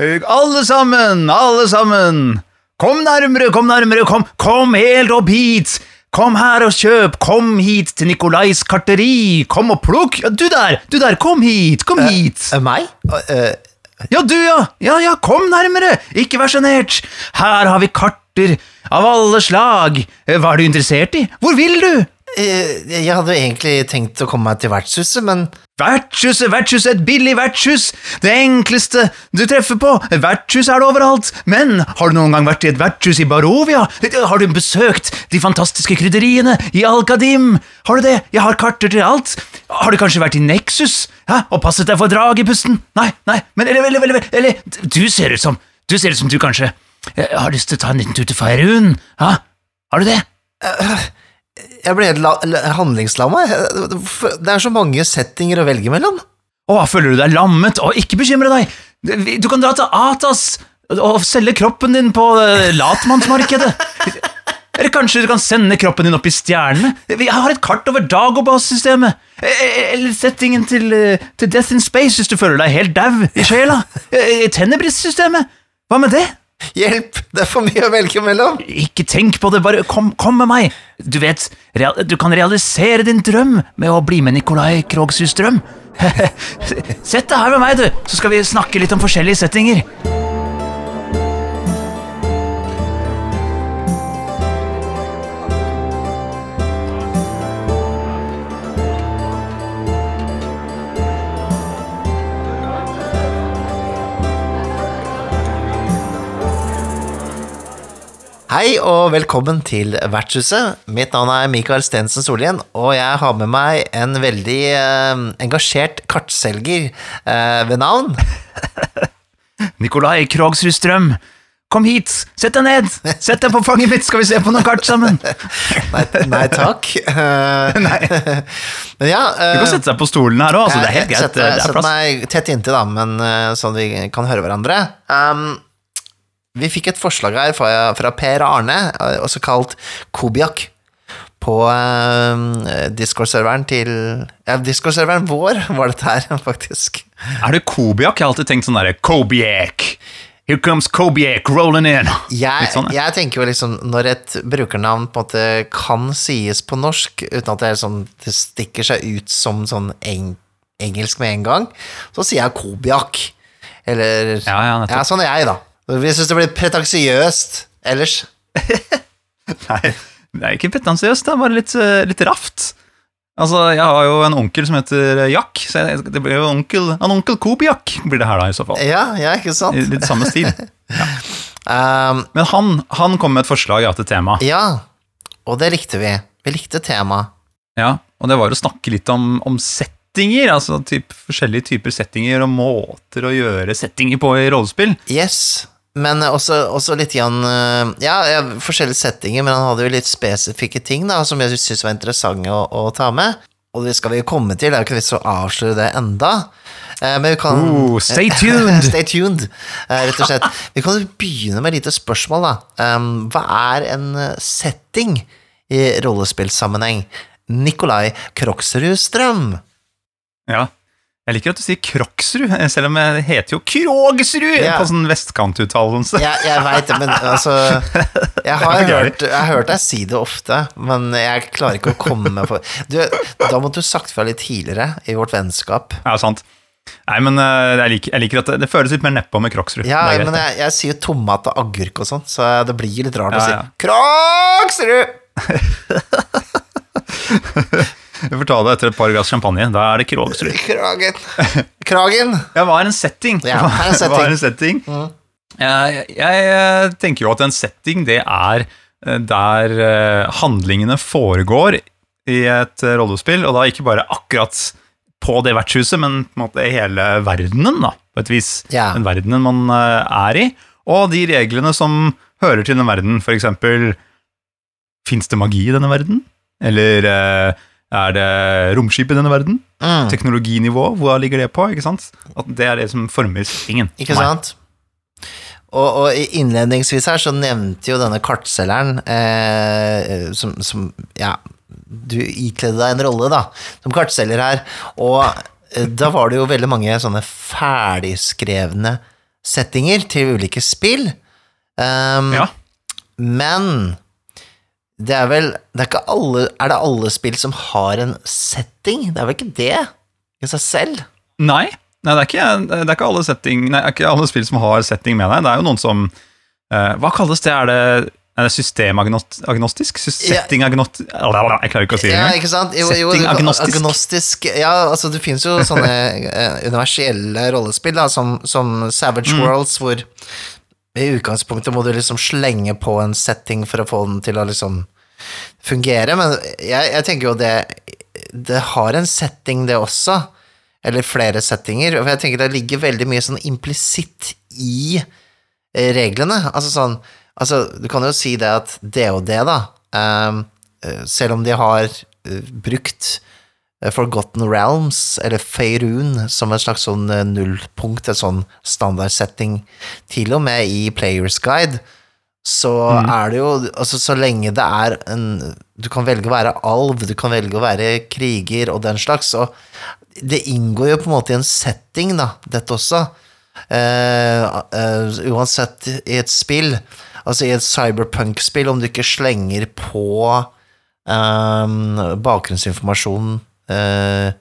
Eh, Alle sammen, alle sammen. Kom nærmere, kom nærmere, kom, kom helt opp hit. Kom her og kjøp, kom hit til Nikolais karteri. Kom og plukk. Ja, du der, du der, kom hit, kom hit. Eh, meg? Uh, Ja, du ja, ja, ja, kom nærmere, ikke vær sjenert. Her har vi karter av alle slag. Eh, Hva er du interessert i? Hvor vil du? Eh, jeg hadde egentlig tenkt å komme meg til vertshuset, men Vertshuset, vertshuset, et billig vertshus. Det enkleste du treffer på. Vertshus er det overalt. Men har du noen gang vært i et vertshus i Barovia? Har du besøkt de fantastiske krydderiene i Al-Qadim? Har du det? Jeg har karter til alt. Har du kanskje vært i Nexus? Ja, og passet deg for drag i pusten? Nei, nei, men eller, eller, eller, eller Du ser ut som Du ser ut som du kanskje jeg har lyst til å ta en liten tur til Feirun. Ja, har du det? Jeg ble helt la- la- handlingslamma. Det er så mange settinger å velge mellom. Å, føler du deg lammet? Å, ikke bekymre deg! Du kan dra til Atas og selge kroppen din på eh, latmannsmarkedet. Eller kanskje du kan sende kroppen din opp i stjernene? Jeg har et kart over Dagobas-systemet. Eh, Eller settingen til, eh, til Death in Space hvis du føler deg helt dau i sjela. Eh, Tenebris-systemet. Hva med det? Hjelp! Det er for mye å velge mellom. Ikke tenk på det, bare kom, kom med meg. Du vet, real, du kan realisere din drøm med å bli med Nikolai Krogshus Drøm. Sett deg her med meg, du, så skal vi snakke litt om forskjellige settinger. Hei og velkommen til Vertshuset. Mitt navn er Mikael Stensen Solhjell, og jeg har med meg en veldig eh, engasjert kartselger eh, ved navn. Nikolai Krogsrud Strøm, kom hit, sett deg ned, sett deg på fanget mitt, skal vi se på noen kart sammen. Nei, nei takk. nei. Men ja Du eh, kan sette deg på stolen her òg, altså, det er helt greit. Sett, Det er sett meg tett inntil, da, men eh, sånn vi kan høre hverandre. Um, vi fikk et forslag her fra, fra Per Arne, eh, også kalt Kobiak, på uh, Discord-serveren til Ja, Discord-serveren vår var dette her, faktisk. Er det Kobiak? Jeg har alltid tenkt sånn derre Kobiak. Here comes Kobiak rolling in. Jeg, sånn, ja. jeg tenker jo liksom Når et brukernavn på en måte kan sies på norsk uten at det, er sånn, det stikker seg ut som sånn eng, engelsk med en gang, så sier jeg Kobiak. Eller Ja, ja. Ja, sånn er jeg, da. Jeg syns det blir pretensiøst ellers. Nei, det er ikke pretensiøst, det er bare litt, eh, litt raft. Altså, Jeg har jo en onkel som heter Jack, så det blir jo onkel, en onkel Kobiak blir det her da, i så fall. Ja, ja, ikke I sant? litt samme stil. Um, Men han, han kom med et forslag ja, til tema. ja, og det likte vi. Vi likte temaet. Ja, og det var å snakke litt om, om settinger, altså typ, forskjellige typer settinger og måter å gjøre settinger på i rollespill. Yes, men også, også litt grann eh, Ja, forskjellige settinger, men han hadde jo litt spesifikke ting da, som jeg syntes var interessante å, å ta med. Og det skal vi jo komme til, det er jo ikke vits å avsløre det enda. Eh, Men vi kan Ooh, stay tuned! Stay tuned, eh, rett og slett. Vi kan jo begynne med et lite spørsmål, da. Hva er en eh, setting i rollespillsammenheng? Nikolai Kroksrud Strøm. Ja. Jeg liker at du sier Kroksrud, selv om jeg heter jo Krogsrud Ja. på sånn vestkantuttalelse. Jeg, jeg veit det, men altså Jeg har, hørt, jeg har hørt deg si det ofte, men jeg klarer ikke å komme meg på du, Da måtte du sagt fra litt tidligere i vårt vennskap. Ja, sant. Nei, men eh, jeg liker, jeg liker at det, det føles litt mer nedpå med Kroksrud. Ja, Det men jeg, jeg sier tomat og agurk og sånn, så det blir litt rart å si ja. Kroksrud! Vi får ta det etter et par glass champagne. Da er det Krogsrud. Kragen. Kragen. Ja, hva er en setting? Ja, hva er en setting? Er en setting? Jeg, jeg eh, tenker jo at en setting, det er eh, der eh, handlingene foregår i et eh, rollespill, og da ikke bare akkurat på det vertshuset, men på en måte hele verdenen, da, på et vis. Ja. Den verdenen man er i, og de reglene som hører til den verden, for eksempel Fins det magi i denne verden? Eller eh, er det romskip i denne verden? Mm, Teknologinivå, hva ligger det på? ikke sant? At det er det som former stillingen. ikke sant? Og, og innledningsvis her så nevnte jo denne kartselgeren eh, som, som Ja, du ikledde deg en rolle, da, som kartselger her. Og eh, da var det jo veldig mange sånne ferdigskrevne settinger til ulike spill. Um, Ja. Men det er vel det er, ikke alle, er det alle spill som har en setting? Det er vel ikke det i seg selv? Nei, nei det, er ikke, det er ikke alle setting Nei, det er ikke alle spill som har setting med deg. Det er jo noen som uh, Hva kalles det? Er det, er det systemagnostisk? Settingagnostisk Jeg klarer ikke å si det Ja, ikke sant? Jo, jo, agnostisk. agnostisk. Ja, altså det finnes jo sånne universielle universelle rollespill, da, som, som Savage Mm. Worlds, hvor i utgangspunktet må du liksom slenge på en setting for å få den til å liksom fungere, men jeg, jeg tenker jo det Det har en setting, det også. Eller flere settinger. For jeg tenker det ligger veldig mye sånn implisitt i eh, reglene. Altså sånn Altså, du kan jo si det at det og det, da eh, Selv om de har eh, brukt Forgotten Realms, eller Feirun, som et slags sånn eh, nullpunkt, en sånn standardsetting, til og med i Players Guide, så er det jo Altså, så lenge det er en Du kan velge å være alv, du kan velge å være kriger og den slags, og det inngår jo på en måte i en setting, da, dette også. Uh, uh, uansett i et spill, altså i et cyberpunk-spill, om du ikke slenger på um, bakgrunnsinformasjon eh,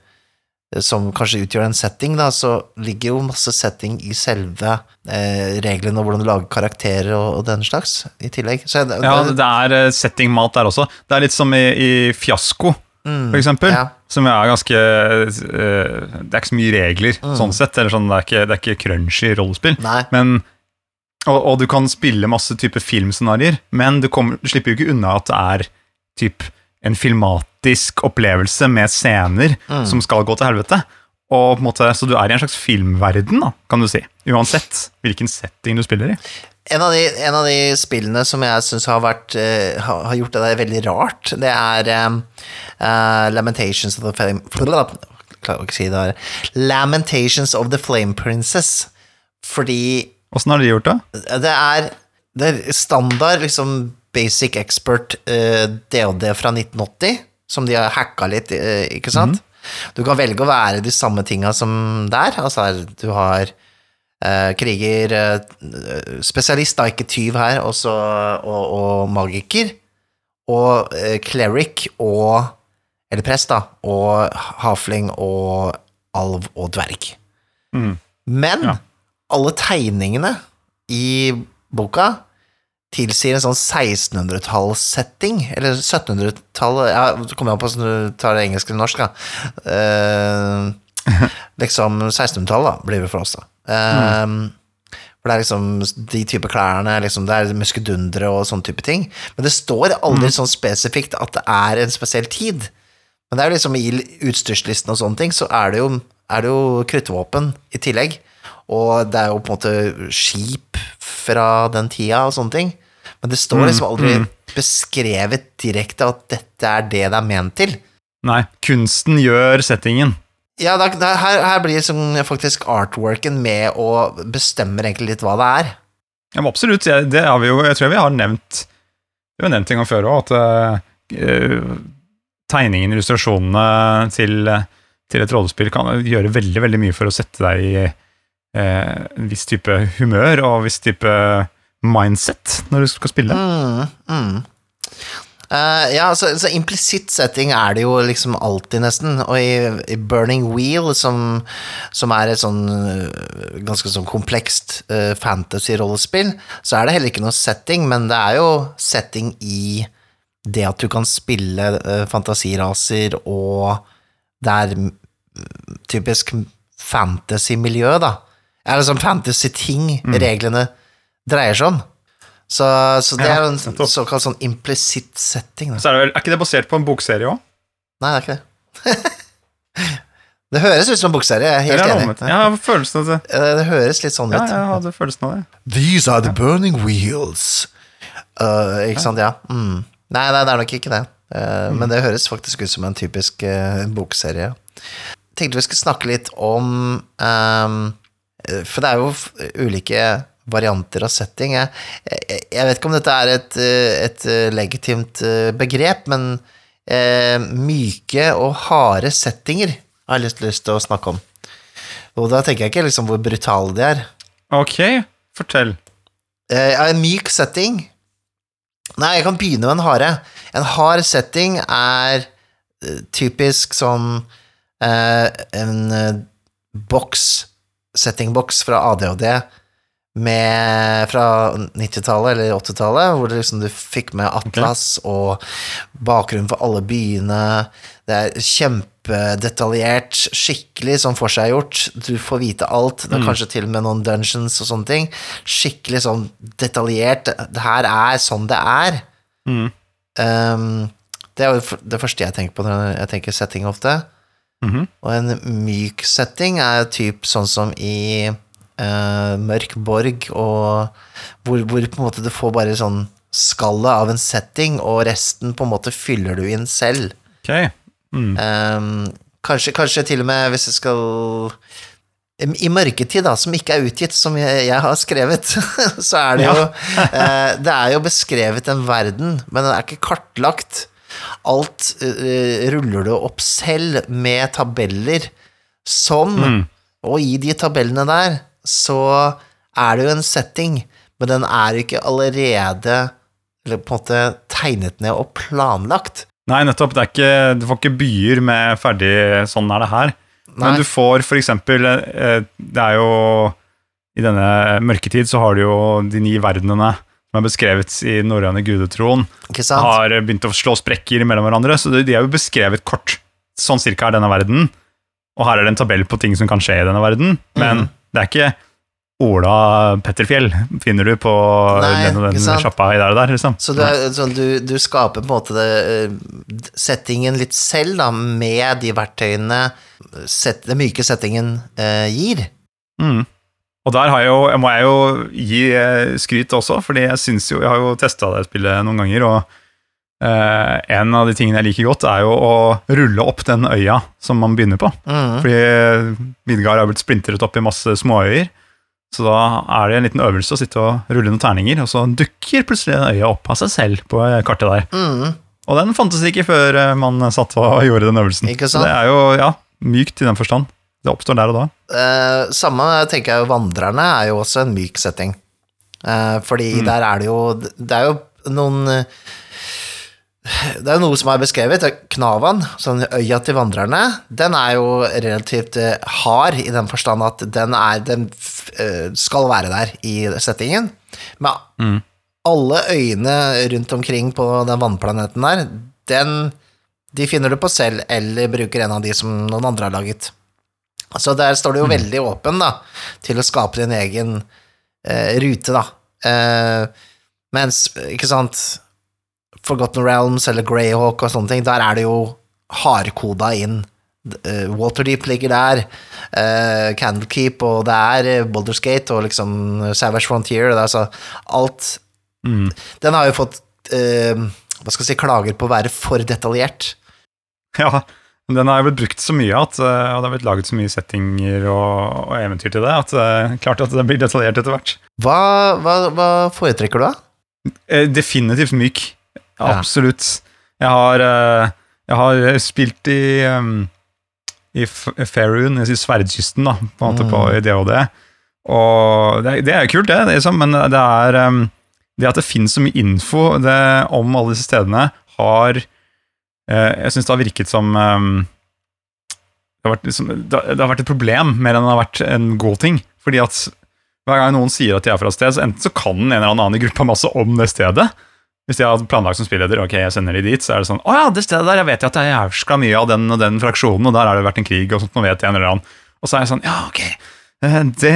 som kanskje utgjør en setting, da, så ligger jo masse setting i selve eh, reglene og hvordan du lager karakterer og, og den slags, i tillegg. Så det, Ja, det er settingmat der også. Det er litt som i, i Fiasko, for eksempel. ja. Som er ganske eh, Det er ikke så mye regler, sånn sett. Eller sånn, det, er ikke, det er ikke crunchy rollespill. Nei. Men, og, og du kan spille masse type filmscenarioer, men du, kommer, du slipper jo ikke unna at det er typ en filmatisk opplevelse med scener som skal gå til helvete. Og på en måte, Så du er i en slags filmverden, da, kan du si. Uansett hvilken setting du spiller i. En av, de, en av de spillene som jeg syns har, eh, har, gjort det der veldig rart, det er um, uh, Lamentations of the Flame Klarer ikke å si det her. Lamentations of the Flame Princess. Fordi Åssen har de gjort det? det er, det er standard liksom basic expert DOD fra 1980, som de har hacka litt, eh, ikke sant? Du kan velge å være de samme tinga som der. Altså, du har eh, kriger, eh, spesialist, da, ikke tyv her, også, og, og magiker. Og eh, cleric og Eller prest, da. Og hafling og alv og dverg. Men Ja. alle tegningene i boka tilsier en sånn 1600-tallssetting, eller 1700-tallet Ja, så kommer jeg på om du tar det engelsk eller norsk, da. Eh, liksom 1600-tallet, da, blir det for oss, da. Eh, For det er liksom de type klærne, liksom, det er muskedundere og sånne type ting. Men det står aldri sånn spesifikt at det er en spesiell tid. Men det er jo liksom i utstyrslisten og sånne ting, så er det jo, er det jo kruttvåpen i tillegg. Og det er jo på en måte skip fra den tida og sånne ting. Men det står liksom aldri beskrevet direkte at dette er det det er ment til. Nei, kunsten gjør settingen. Ja, da, da, her, her blir liksom faktisk artworken med og bestemmer egentlig litt hva det er. Ja, men absolutt. Jeg, det har vi jo, jeg tror vi har nevnt Vi har nevnt en gang før òg, at uh, tegningen, illustrasjonene til, til et rollespill kan gjøre veldig veldig mye for å sette deg i eh, en viss type humør og en viss type mindset når du skal spille. Mm, mm. Uh, ja, så, så implisitt setting er det jo liksom alltid, nesten. Og i, i Burning Wheel, som, som er et sånn øh, ganske sånn komplekst uh, fantasy-rollespill, så er det heller ikke noe setting, men det er jo setting i det at du kan spille uh, fantasiraser, og det er typisk fantasy-miljø, da. Eller sånn fantasy-ting reglene dreier seg om. Så, så det Ja, er en nettopp. såkalt sånn implisitt setting. Da. Så er, det vel, er ikke det basert på en bokserie òg? Nei, det er ikke det. det høres ut som en bokserie, jeg er helt enig. Jeg har følelsen av det. Det høres litt sånn Ja, ut. jeg hadde følelsen av det. These are the burning wheels. Uh, ikke sant, ja. Mm. Nei, nei, det er nok ikke det. Uh, Men det høres faktisk ut som en typisk uh, bokserie. Tenkte vi skulle snakke litt om um, For det er jo ulike varianter av setting. Jeg, jeg, jeg vet ikke om dette er et, uh, et uh, legitimt uh, begrep, men eh, myke og harde settinger har jeg lyst, lyst til å snakke om. Og da tenker jeg ikke liksom hvor brutale de er. Ok, fortell. Eh, en myk setting Nei, jeg kan begynne med en harde. En hard setting er eh, typisk sånn eh, en eh, boks, settingboks fra ADHD med, fra 90-tallet eller 80-tallet, hvor liksom du fikk med atlas og bakgrunnen for alle byene. Det er kjempedetaljert, skikkelig sånn forseggjort. Du får vite alt. Det er kanskje til og med noen dungeons og sånne ting. Skikkelig sånn detaljert. Det her er sånn det er. Mm. Um, det er jo det første jeg tenker på når jeg tenker setting ofte. Mhm. Og en myk setting er typ sånn som i uh, Mørk borg, og hvor, hvor på en måte du får bare sånn skallet av en setting, og resten på en måte fyller du inn selv. Okay. Mm. Um, kanskje, kanskje til og med hvis jeg skal I mørketid, da, som ikke er utgitt, som jeg, jeg har skrevet, så er det jo eh, Det er jo beskrevet en verden, men den er ikke kartlagt. Alt eh, ruller du opp selv med tabeller som Mm. Og i de tabellene der så er det jo en setting, men den er ikke allerede eller på en måte tegnet ned og planlagt. Nei, nettopp. Det ikke, du får ikke byer med ferdig 'sånn er det her'. Nei. Men du får for eksempel eh, Det er jo I denne mørketid så har du jo de ni verdenene som er beskrevet i den norrøne gudetroen, har begynt å slå sprekker mellom hverandre. Så de er jo beskrevet kort. Sånn cirka er denne verden. Og her er det en tabell på ting som kan skje i denne verden. Men mm. det er ikke Ola Petterfjell finner du på Nei, den og den sjappa i der og der, liksom. Så du, er, så du, du skaper på en måte det, eh, settingen litt selv, da, med de verktøyene set, den myke settingen eh, gir. Mm. Og der har jeg jo, må jeg jo gi eh, skryt også, fordi jeg synes jo, jeg har jo testa det spillet noen ganger, og eh, en av de tingene jeg liker godt, er jo å rulle opp den øya som man begynner på. Mm. Fordi Midgard har blitt splintret opp i masse småøyer, så da er det en liten øvelse å sitte og rulle noen terninger, og så dukker plutselig den øya opp av seg selv på kartet der. Mm. Og den fantes ikke før eh, man satt og gjorde den øvelsen. Ikke Så sant? det er jo, ja, mykt i den forstand. Det oppstår der og da. Eh, samme tenker jeg Vandrerne er jo også en myk setting. Eh, fordi der er det jo Det er jo noen Det er noe som er beskrevet. Knavan, sånn øya til vandrerne, den er jo relativt eh, hard i den forstand at den, er, den eh, skal være der i settingen. Men Mm. alle øyene rundt omkring på den vannplaneten der, den de finner du på selv, eller bruker en av de som noen andre har laget. Så der står du jo veldig åpen da, til å skape din egen eh, rute, da. Eh, mens, ikke sant, Forgotten Realms eller Greyhawk og sånne ting, der er det jo hardkoda inn. Eh, Waterdeep ligger der, uh, Candlekeep, og det er eh, og liksom Savage Frontier, det er altså alt Mm. Den har jo fått uh, hva skal jeg si, klager på å være for detaljert. Ja, men den har jo blitt brukt så mye at, eh, og det har blitt laget så mye settinger og, og eventyr til det, at eh, klart at det blir detaljert etter hvert. Hva, hva, hva foretrekker du, da? Eh, Definitivt myk. Ja. Absolutt. Jeg har, jeg har spilt i, um, i F- Faerun, i sverdkysten, da, på en måte på i DHD. Og det, det er jo kult, det, liksom, men det er um, Det at det finnes så mye info det, om alle disse stedene, har Jeg syns det har virket som um, det, har liksom, det, har vært et problem mer enn det har vært en god ting. Fordi at hver gang noen sier at de er fra et sted, så enten så kan en eller annen i gruppa masse om det stedet. Hvis de har planlagt som spilleder, ok, jeg sender de dit, så er det sånn Å ja, det stedet der, jeg vet at er jævska mye av den og den fraksjonen, og der har det vært en krig, og sånt, nå vet jeg en eller annen. Og så er jeg sånn Ja, ok. Det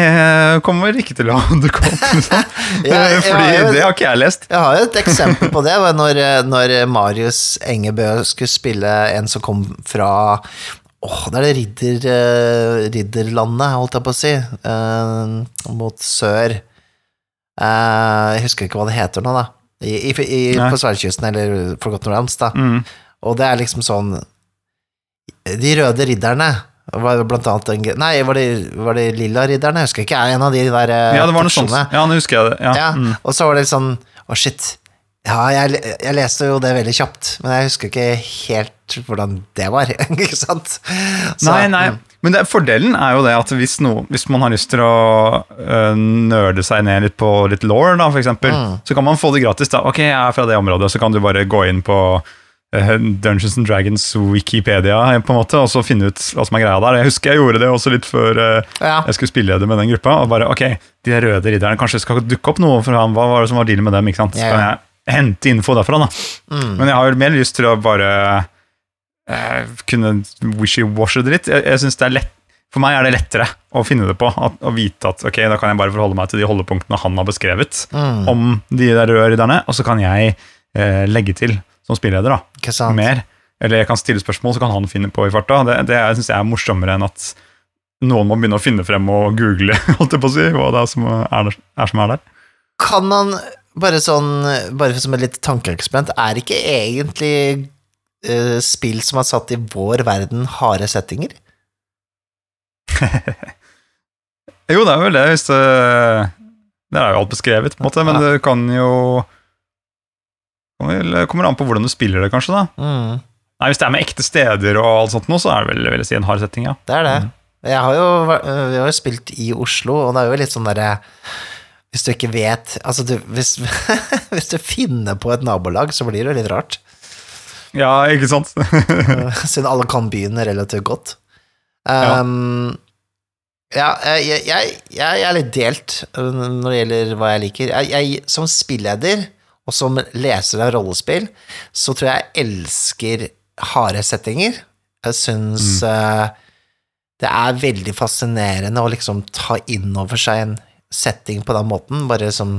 kommer ikke til å dukke opp, liksom. Ja, Eh, ja, Fordi det har ikke jeg lest. Jeg har jo et eksempel på det, var når, når Marius Engebø skulle spille en som kom fra Åh, det er det ridder, eh, ridderlandet, holdt jeg på å si, Uh, mot sør. Uh, jeg husker ikke hva det heter nå, da. I, i, i, på Sverdkysten, eller Forgotten Realms, da. Mm. Og det er liksom sånn De røde ridderne jo blant annet en, gre- Nei, var det, var det lilla ridderne? Jeg husker ikke. Er en av de der eh, Ja, det var noe sånt. Ja, nå husker jeg det. Ja. Ja, Mm. og så var det litt sånn Å, shit. Ja, jeg, jeg leste jo det veldig kjapt, men jeg husker ikke helt hvordan det var, ikke sant? Så, Nei, nei. mm, Men det, fordelen er jo det at hvis, no, hvis man har lyst til å øh, nerde seg ned litt på litt law, da, for eksempel, Mm. så kan man få det gratis. da. Ok, jeg er fra det området, så kan du bare gå inn på Dungeons and Dragons Wikipedia på en måte, og så finne ut hva som er greia der. Jeg husker jeg gjorde det også litt før øh, Ja. jeg skulle spille det med den gruppa. og bare, ok, De røde ridderne, kanskje skal dukke opp noe for ham. Hva var det som var dealen med dem? ikke sant? Så kan jeg hente info derfra. da. Mm. Men jeg har jo mer lyst til å bare eh, kunne wishy-washe det litt. Jeg, jeg synes det er lett For meg er det lettere å finne det på. At, å vite at ok, da kan jeg bare forholde meg til de holdepunktene han har beskrevet Mm. om de der røde ridderne, og så kan jeg eh, legge til som spilleder da, mer. Eller jeg kan stille spørsmål, så kan han finne på i farta. Det, det syns jeg er morsommere enn at noen må begynne å finne frem og google holdt jeg på å si, hva det er som er, er, som er der. Kan man, bare sånn, bare som et lite tankeeksperiment, er ikke egentlig uh, spill som er satt i vår verden, harde settinger? Jo, det er vel det, hvis det Det er jo alt beskrevet, på en måte, men det kan jo vel- kommer an på hvordan du spiller det, kanskje. da Mm, Nei, Hvis det er med ekte steder og alt sånt nå, så er det vel jeg si en hard setting, ja. det er det. Jeg har jo, øh, vi har jo spilt i Oslo, og det er jo litt sånn derre Hvis du ikke vet Altså, du, hvis, hvis du finner på et nabolag, så blir det jo litt rart. Ja, ikke sant? Siden alle kan byen relativt godt. Um, ja, jeg, jeg, jeg, jeg er litt delt uh, når det gjelder hva jeg liker. Jeg, som spilleder og som leser av rollespill, så tror jeg jeg elsker harde settinger. Jeg syns uh, det er veldig fascinerende å liksom ta inn over seg en setting på den måten, bare liksom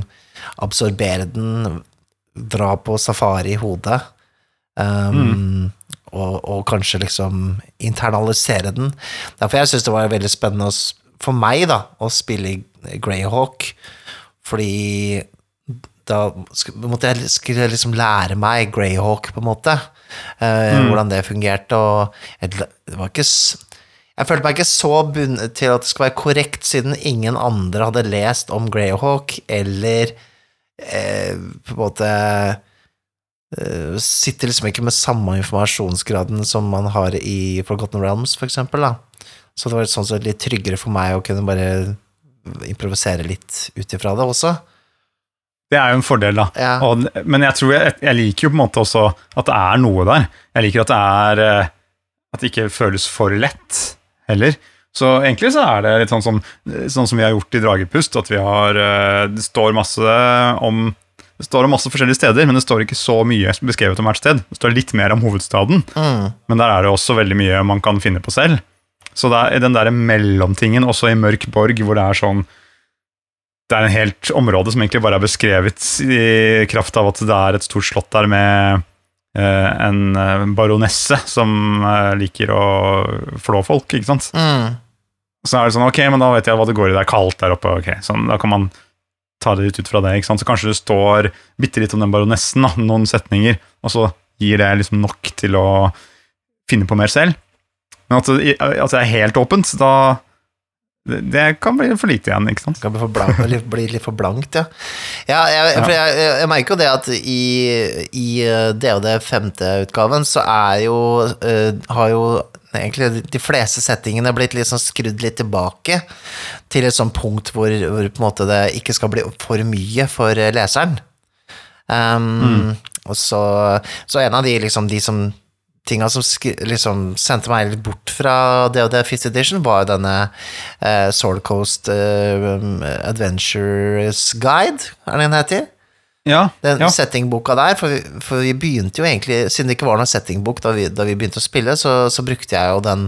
absorbere den, dra på safari i hodet. Um, og, og kanskje liksom internalisere den. Derfor jeg syns det var veldig spennende å for meg da, å spille Greyhawk, fordi da måtte jeg skulle liksom lære meg Greyhawk, på en måte. eh, Hvordan det fungerte, og jeg, det var ikke Jeg følte meg ikke så bundet til at det skulle være korrekt, siden ingen andre hadde lest om Greyhawk, eller eh, på en måte eh, sitter liksom ikke med samme informasjonsgraden som man har i Forgotten Realms, for eksempel, da. Så det var sånn litt tryggere for meg å kunne bare improvisere litt ut ifra det også. Det er jo en fordel, da. Ja. Og, men jeg tror jeg, jeg liker jo på en måte også at det er noe der. Jeg liker at det er eh, At det ikke føles for lett heller. Så egentlig så er det litt sånn som, sånn som vi har gjort i Dragepust, at vi har eh, Det står masse om det står om masse forskjellige steder, men det står ikke så mye beskrevet om hvert sted. Det står litt mer om hovedstaden, Mm. men der er det også veldig mye man kan finne på selv. Så det er den der mellomtingen, også i Mørk Borg, hvor det er sånn Det er en helt område som egentlig bare er beskrevet i kraft av at det er et stort slott der med eh, en eh, baronesse som eh, liker å flå folk, ikke sant. Mm. Så er det sånn, ok, men da vet jeg hva det går i, det er kaldt der oppe, ok. Sånn, da kan man ta det litt ut fra det, ikke sant. Så kanskje det står bitte litt om den baronessen, da, noen setninger, og så gir det liksom nok til å finne på mer selv. Men at det, at det er helt åpent, da det, det kan bli for lite igjen, ikke sant. Det Kan bli, for blankt, eller bli litt for blankt, ja. ja, jeg, for jeg, jeg, merker jo det at i, i eh, DOD femte utgaven så er jo eh, Har jo egentlig de fleste settingene blitt litt sånn skrudd litt tilbake til et sånt punkt hvor, hvor på en måte det ikke skal bli for mye for eh, leseren. Um, og så, så en av de liksom de som tinga som liksom sendte meg litt bort fra DOD 5th edition, var jo denne eh, Sword Coast eh, Adventures Guide, er det den heter? Ja, Den ja. settingboka der, for vi, for vi begynte jo egentlig, siden det ikke var noen settingbok da vi, da vi begynte å spille, så, så brukte jeg jo den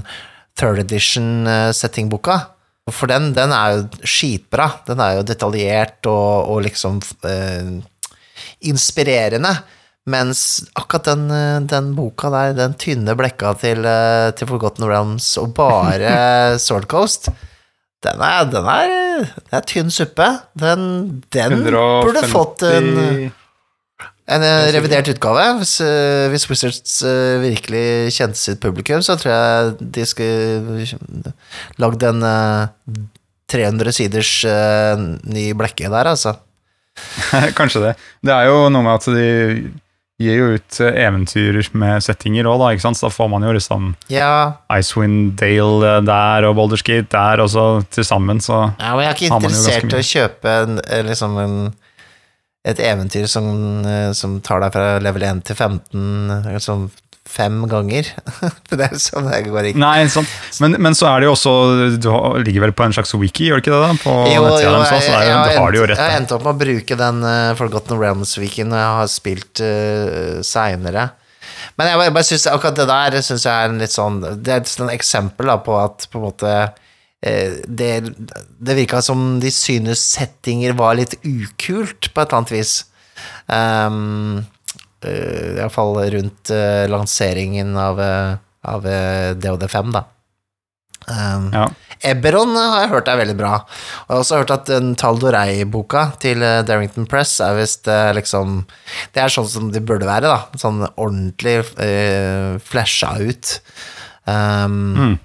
third edition eh, settingboka. For den, den er jo skitbra. Den er jo detaljert og, og liksom eh, inspirerende. Mens akkurat den, eh, den boka der, den tynne blekka til, eh, til Forgotten Realms og bare Sword Coast, den er, den er, den er tynn suppe. Den, den burde fått en, en eh, revidert utgave. Hvis, hvis Wizards virkelig kjente sitt publikum, så tror jeg de skulle lagd en eh, 300 siders ny blekke der, altså. Kanskje det. Det er jo noe med at de gir jo ut eventyrer eventyr med settinger òg, da. ikke sant? Så da får man jo liksom Ja, Icewind Dale eh, der og Baldur's Gate der, og så til sammen, så ja men jeg er ikke interessert i å kjøpe en, eh, liksom en, et eventyr som, eh, som tar deg fra level 1 til 15 liksom fem ganger. det er sånn det går ikke. Nei, sånn. Men, men så er det jo også Du ligger vel på en slags wiki, gjør du ikke det? da? På Jo, jo, jeg, så er jeg, har rett jeg endte opp med å bruke den uh, Forgotten Realms-weeken når jeg har spilt uh, seinere. Men jeg bare, bare synes, akkurat det der synes jeg er en litt sånn Det er et sånn eksempel da, på at på en måte eh, det, det virka som de synes settinger var litt ukult, på et eller annet vis. Um, uh, Iallfall rundt uh, lanseringen av, uh, av uh, DOD5, da. Um, Ja. Eberon har jeg hørt er veldig bra. Og jeg har også hørt at den Taldorei-boka til eh, Darrington Press er visst eh, liksom Det er sånn som det burde være, da. Sånn ordentlig uh, flasha ut. Um, Mm.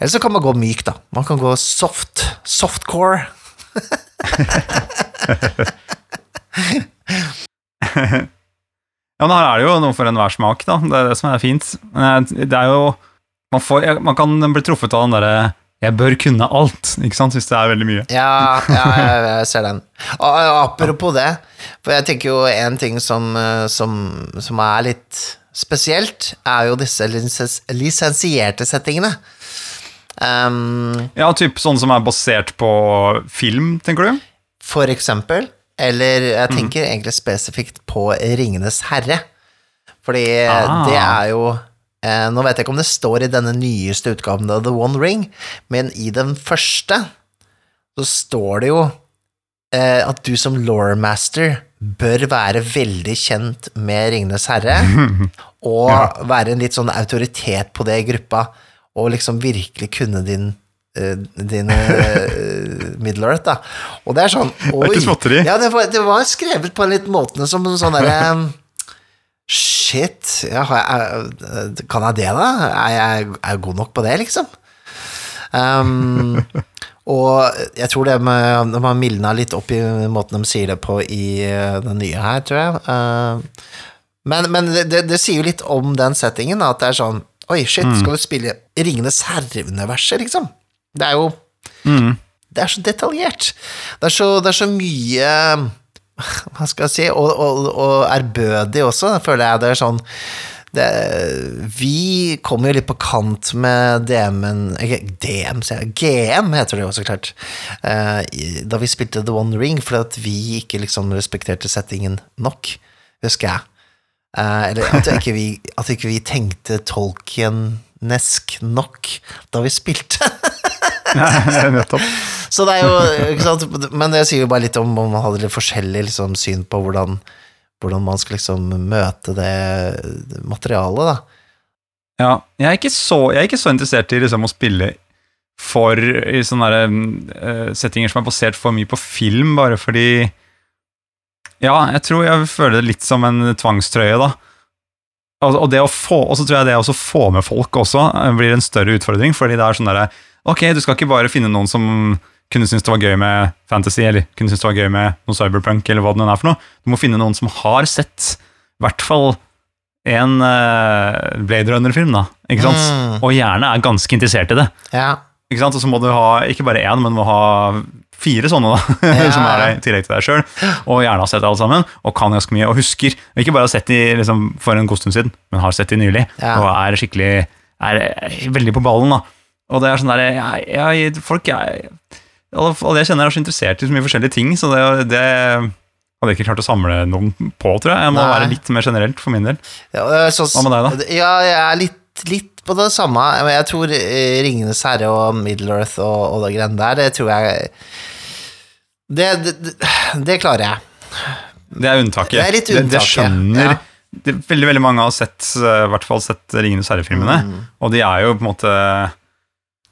Eller så kan man gå myk, da. Man kan gå soft. Softcore. Ja, men her er det jo noe for enhver smak, da. Det er det som er fint. Det er jo Man, får, man kan bli truffet av den derre 'jeg bør kunne alt', ikke sant, hvis det er veldig mye. Ja, ja jeg, jeg ser den. Og, apropos det, for jeg tenker jo en ting som, eh, som, som er litt spesielt, er jo disse lisens, lisensierte settingene. Um, Ja, typ sånne som er basert på film, tenker du? for eksempel, eller jeg tenker egentlig spesifikt på Ringenes herre. Fordi Ah. det er jo eh, Nå vet jeg ikke om det står i denne nyeste utgaven av The One Ring, men i den første så står det jo eh, at du som lawmaster bør være veldig kjent med Ringenes herre, og være en litt sånn autoritet på det i gruppa, og liksom virkelig kunne din eh, din eh, Middle Earth, da. Og det er sånn er ikke småtteri. Ja, det var, det var skrevet på en litt måte som sånn derre Shit, ja, jeg, kan jeg det, da? Er jeg, er jeg god nok på det, liksom? Um, og jeg tror det med, de har mildna litt opp i måten de sier det på i eh, den nye her, tror jeg. Uh, men men det, det, det sier jo litt om den settingen, at det er sånn Oi, shit, skal du spille Ringenes herre-universet, liksom? Det er jo Mm. Det er så detaljert. Det er så, det er så mye Hva skal jeg si Og, og, og ærbødig også, føler jeg. Det er sånn det, Vi kommer jo litt på kant med DM-en DM, sier jeg. GM heter det jo så klart. Eh, da vi spilte The One Ring, fordi at vi ikke liksom respekterte settingen nok, husker jeg. Eh, eller at ikke, vi, at ikke vi tenkte Tolkien-nesk nok da vi spilte. Nettopp. Så det er jo, ikke sant, men det sier jo bare litt om om man hadde litt forskjellig liksom, syn på hvordan, hvordan man skal liksom møte det materialet, da. Ja, jeg er ikke så, jeg er ikke så interessert i liksom å spille for i sånne der, uh, settinger som er basert for mye på film, bare fordi Ja, jeg tror jeg føler det litt som en tvangstrøye, da. Og, og det å få, og så tror jeg det å få med folk også eh, blir en større utfordring, fordi det er sånn der, Ok, du skal ikke bare finne noen som kunne synes det var gøy med fantasy, eller kunne synes det var gøy med noe cyberpunk, eller hva det er for noe. Du må finne noen som har sett i hvert fall en uh, Blade Runner-film, da. Ikke sant? Mm. Og gjerne er ganske interessert i det. Ja. Ikke sant? Og så må du ha ikke bare én, men må ha fire sånne, da. Ja. som er det i tillegg til deg sjøl. Og gjerne har sett alle sammen, og kan ganske mye, og husker. Og ikke bare har sett de liksom, for en god stund siden, men har sett de nylig. Ja. Og er skikkelig er veldig på ballen, da. Og det er sånn derre jeg, jeg, Folk jeg, alle, jeg kjenner, er så interessert i så mye forskjellige ting, så det, det hadde ikke klart å samle noen på, tror jeg. Jeg må Nei. være litt mer generelt for min del. Ja, så, Hva med deg, da? Ja, jeg er litt, litt på det samme. Jeg tror eh, Ringenes herre og Middle Earth og, og det greiene der, det tror jeg det, det, det, det klarer jeg. Det er unntaket. Det er litt Det, det skjønner ja. det, Veldig veldig mange har sett eh, i hvert fall sett Ringenes herre-filmene, Mm. og de er jo på en måte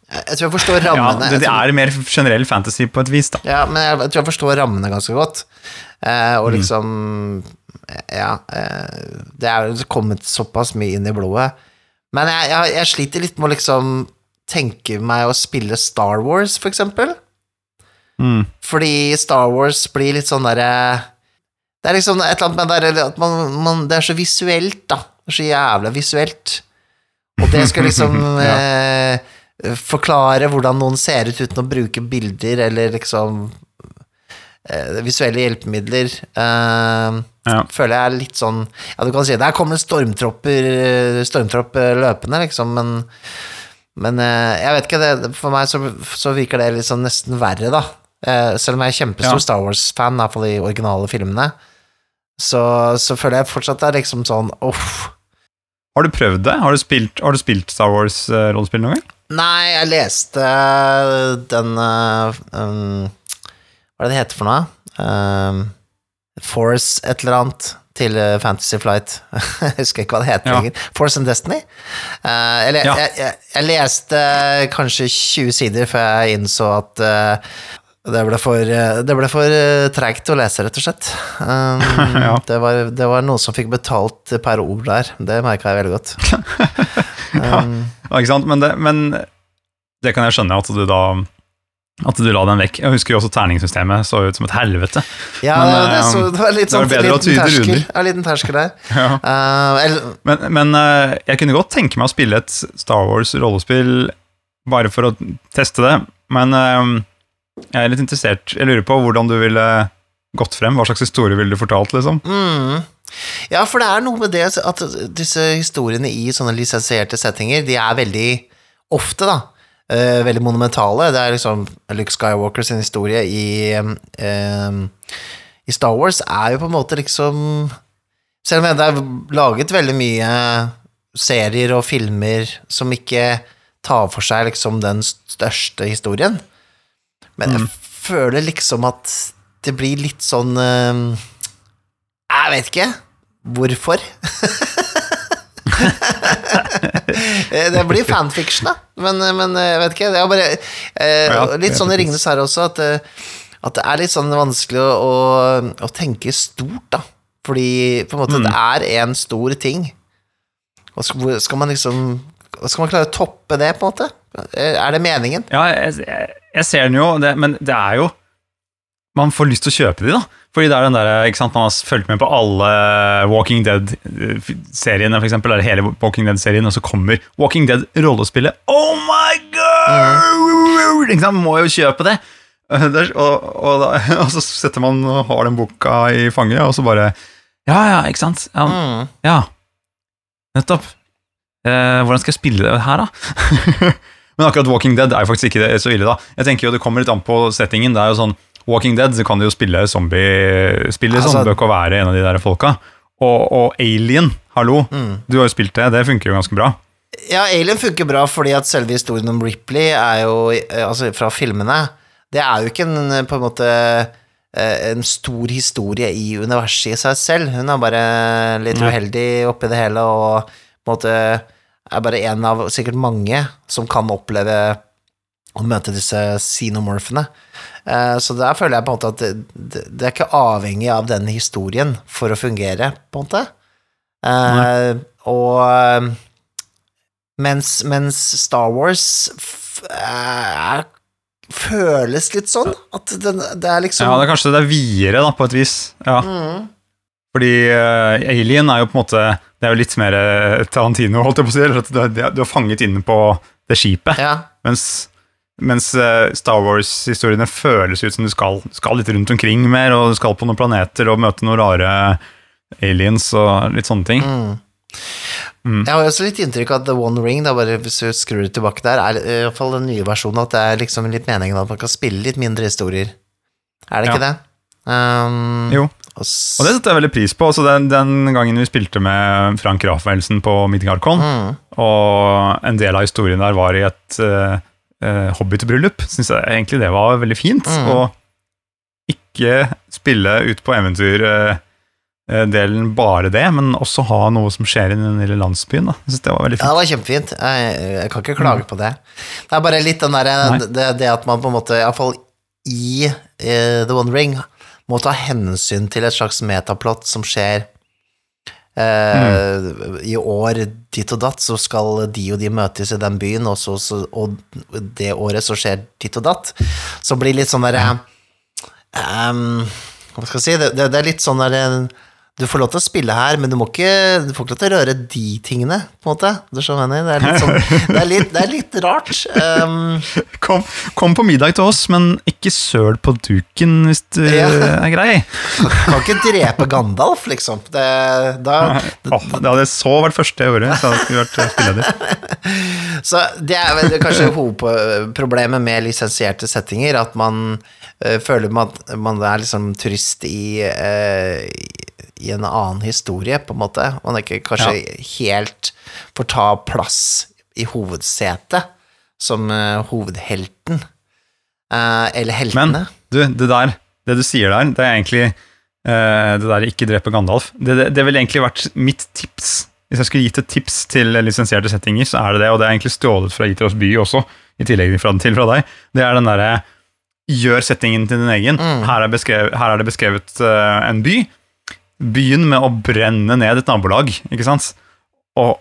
Jeg, tror jeg forstår Ja, rammene. det, Jeg det er mer generell fantasy på et vis, da. Ja, men jeg, jeg tror jeg forstår rammene ganske godt. Eh, Mm. og liksom Ja, eh, det er jo kommet såpass mye inn i blodet. Men jeg, jeg, jeg sliter litt med å liksom tenke meg å spille Star Wars, for eksempel. Mm. Fordi Star Wars blir litt sånn derre Det er liksom et eller annet med det at man, man, det er så visuelt, da. Det er så jævla visuelt. Og det skal liksom eh, forklare hvordan noen ser ut uten å bruke bilder eller liksom eh, visuelle hjelpemidler. Eh, Ja. Føler jeg er litt sånn Ja, du kan si der kommer stormtropper stormtropp eh, løpende, liksom, men men eh, jeg vet ikke, det, for meg så, så virker det liksom nesten verre, da. Eh, selv om jeg er kjempestor Ja. Star Wars-fan, i hvert fall de originale filmene, så, så føler jeg fortsatt det er liksom sånn uff. Har du prøvd det? Har du spilt, har du spilt Star Wars-rollespill noen gang? Nei, jeg leste eh, den eh, um, Hva er det det heter for noe? Um, Force et eller annet til eh, Fantasy Flight. jeg husker ikke hva det heter Ja. lenger. Force and Destiny. Uh, eller, Ja. jeg, jeg, jeg leste kanskje 20 sider før jeg innså at uh, det ble for, eh, det ble for eh, treigt å lese, rett og slett. Um, Ja. det, var, det var noe som fikk betalt per ord der. Det merka jeg veldig godt. Um, Ja, ikke sant? Men det, men det kan jeg skjønne at du da At du la den vekk. Jeg husker jo også terningssystemet så ut som et helvete. Ja, Men, det, eh, så, det var litt det var sånn liten terskel. Ja, liten terskel der. Ja. uh, eller, Men, men uh, jeg kunne godt tenke meg å spille et Star Wars-rollespill bare for å teste det. Men uh, jeg er litt interessert. Jeg lurer på hvordan du ville gått frem. Hva slags historie ville du fortalt, liksom? mm. Ja, for det er noe med det at disse historiene i sånne lisensierte settinger, de er veldig ofte, da, eh, veldig monumentale. Det er liksom Luke Skywalker sin historie i, eh, i Star Wars er jo på en måte liksom Selv om det er laget veldig mye serier og filmer som ikke tar for seg liksom den største historien, men jeg føler liksom at det blir litt sånn eh, Jeg vet ikke hvorfor. Eh, det blir fanfiction, da, men, men eh, jeg vet ikke. Det er bare eh, Ja, Litt sånn i. Ringenes herre også, at, eh, at det er litt sånn vanskelig å, å, å tenke stort, da. Fordi på en måte det er en stor ting. Og skal, hvor skal man liksom Skal man klare å toppe det, på en måte? Eh, Er det meningen? Ja, jeg, jeg, jeg ser den jo, det, men det er jo Man får lyst til å kjøpe de, da. Fordi det er den der, ikke sant, Man har fulgt med på alle Walking Dead-seriene, for eksempel, eller hele Walking Dead-serien, og så kommer Walking Dead-rollespillet. Oh my god! Ikke sant, Man må jo kjøpe det. Er- Og, og, da, og så setter man og har den boka i fanget, og så bare Ja, ja, ikke sant? Ja, Mm. ja. nettopp. Eh, hvordan skal jeg spille det her, da? Men akkurat Walking Dead er jo faktisk ikke så ille, da. Jeg tenker jo Det kommer litt an på settingen. Det er jo sånn Walking Dead så kan du jo spille zombie Spille. Altså- du og være en av de der folka. Og, og Alien, hallo. Mm. Du har jo spilt det, det funker jo ganske bra. Ja, Alien funker bra fordi at selve historien om Ripley er jo, eh, altså fra filmene, det er jo ikke en, eh, på en måte eh, en stor historie i universet i seg selv. Hun er bare litt uheldig oppi det hele og på en måte er bare en av sikkert mange som kan oppleve å møte disse xenomorphene. Eh, Så der føler jeg på en måte at det, det, det er ikke avhengig av den historien for å fungere, på en måte. Eh, og eh, mens, mens Star Wars f er, føles litt sånn at den, det er liksom Ja, det er kanskje det er videre, da, på et vis. Ja. Mm. Fordi uh, Alien er jo på en måte Det er jo litt mer eh, Tarantino, holdt jeg på å si. Du du er fanget inne på det skipet. Ja. Mens, mens eh, Star Wars-historiene føles ut som du skal, skal litt rundt omkring mer, og du skal på noen planeter og møte noen rare aliens og litt sånne ting. Mm. Mm. Jeg har også litt inntrykk av at The One Ring, da, bare hvis du skrur det tilbake der, er i hvert fall den nye versjonen at det er liksom litt meningen at man kan spille litt mindre historier. Er det Ja. ikke det? Um, Jo. og Og det setter jeg veldig pris på. Altså den, den gangen vi spilte med Frank Rafaelsen på Midgardcon, Mm. og en del av historien der var i et uh, hobbitbryllup, syns jeg egentlig det var veldig fint. Mm. Og ikke spille ut på eventyrdelen bare det, men også ha noe som skjer i den lille landsbyen. Da. Jeg synes det var veldig fint. Ja, det var kjempefint. Jeg, jeg kan ikke klage på det. Det er bare litt den derre det, det at man på en måte, iallfall i eh, The One Ring, må ta hensyn til et slags metaplott som skjer eh, I år ditt og datt, så skal de og de møtes i den byen, og, så, så, og det året så skjer ditt og datt. Så blir det litt sånn derre um, Hva skal jeg si? Det, det, det er litt sånn derre eh, Du får lov til å spille her, men du, må ikke, du får ikke lov til å røre de tingene, på en måte. Det er sånn, det er litt, det er litt rart. Um, Kom, kom på middag til oss, men ikke søl på duken hvis du Ja. er grei. kan ikke drepe Gandalf, liksom. Det, da, oh, det hadde så vært første jeg gjorde. Så hadde jeg vært eh, spilleder. Så det er vel kanskje hovedproblemet med lisensierte settinger, at man eh, føler man, man er liksom turist i, eh, i en annen historie, på en måte. Man ikke kanskje helt får ta plass i hovedsetet som uh, hovedhelten. Uh, eller heltene. Men du, det der, det du sier der, det er egentlig uh, det der ikke drepe Gandalf. Det, det, det ville egentlig vært mitt tips. Hvis jeg skulle gitt et tips til lisensierte settinger, så er det det, og det er egentlig stjålet fra Itros by også, i tillegg fra, til fra deg. Det er den derre Gjør settingen til din egen. Her, er her er det beskrevet en by. Begynn med å brenne ned et nabolag, ikke sant? Og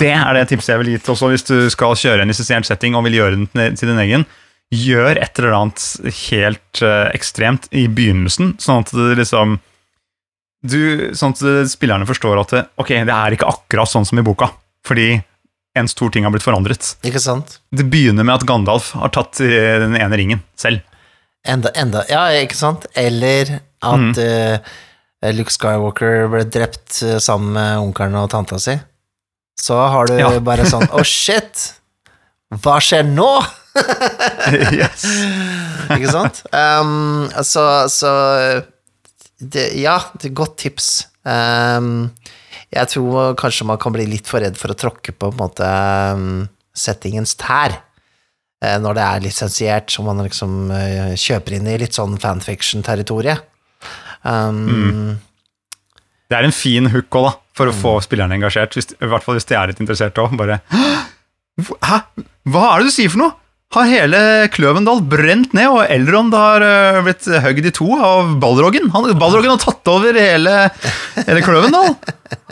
det er det tipset jeg vil gi til også hvis du skal kjøre en lisensiert setting og vil gjøre den til- din egen. Gjør et eller annet helt uh, ekstremt i begynnelsen, sånn at det liksom du, Sånn at spillerne forstår at det, ok, det er ikke akkurat sånn som i boka, fordi en stor ting har blitt forandret. Ikke sant? Det begynner med at Gandalf har tatt eh, den ene ringen selv. Enda, enda Ja, ikke sant? Eller at eh, Luke Skywalker ble drept eh, sammen med onkelen og tanta si. Så har du Ja. bare sånn Å, shit! Hva skjer nå? yes. ikke sant? Um, så så det, Ja, det er godt tips. Um, jeg tror kanskje man kan bli litt for redd for å tråkke på, på en måte um, settingens tær. Eh, når det er lisensiert, som man liksom eh, kjøper inn i litt sånn fanfiction-territoriet. Um, Det er en fin hook også, da, for å få spillerne engasjert. Hvis, I hvert fall hvis de er litt interessert òg. Bare Hæ? Hva er det du sier for noe? Har hele Kløvendal brent ned, og Elrond har øh, blitt høgd i to av Balrogen? Han, Balrogen har tatt over hele, hele Kløvendal!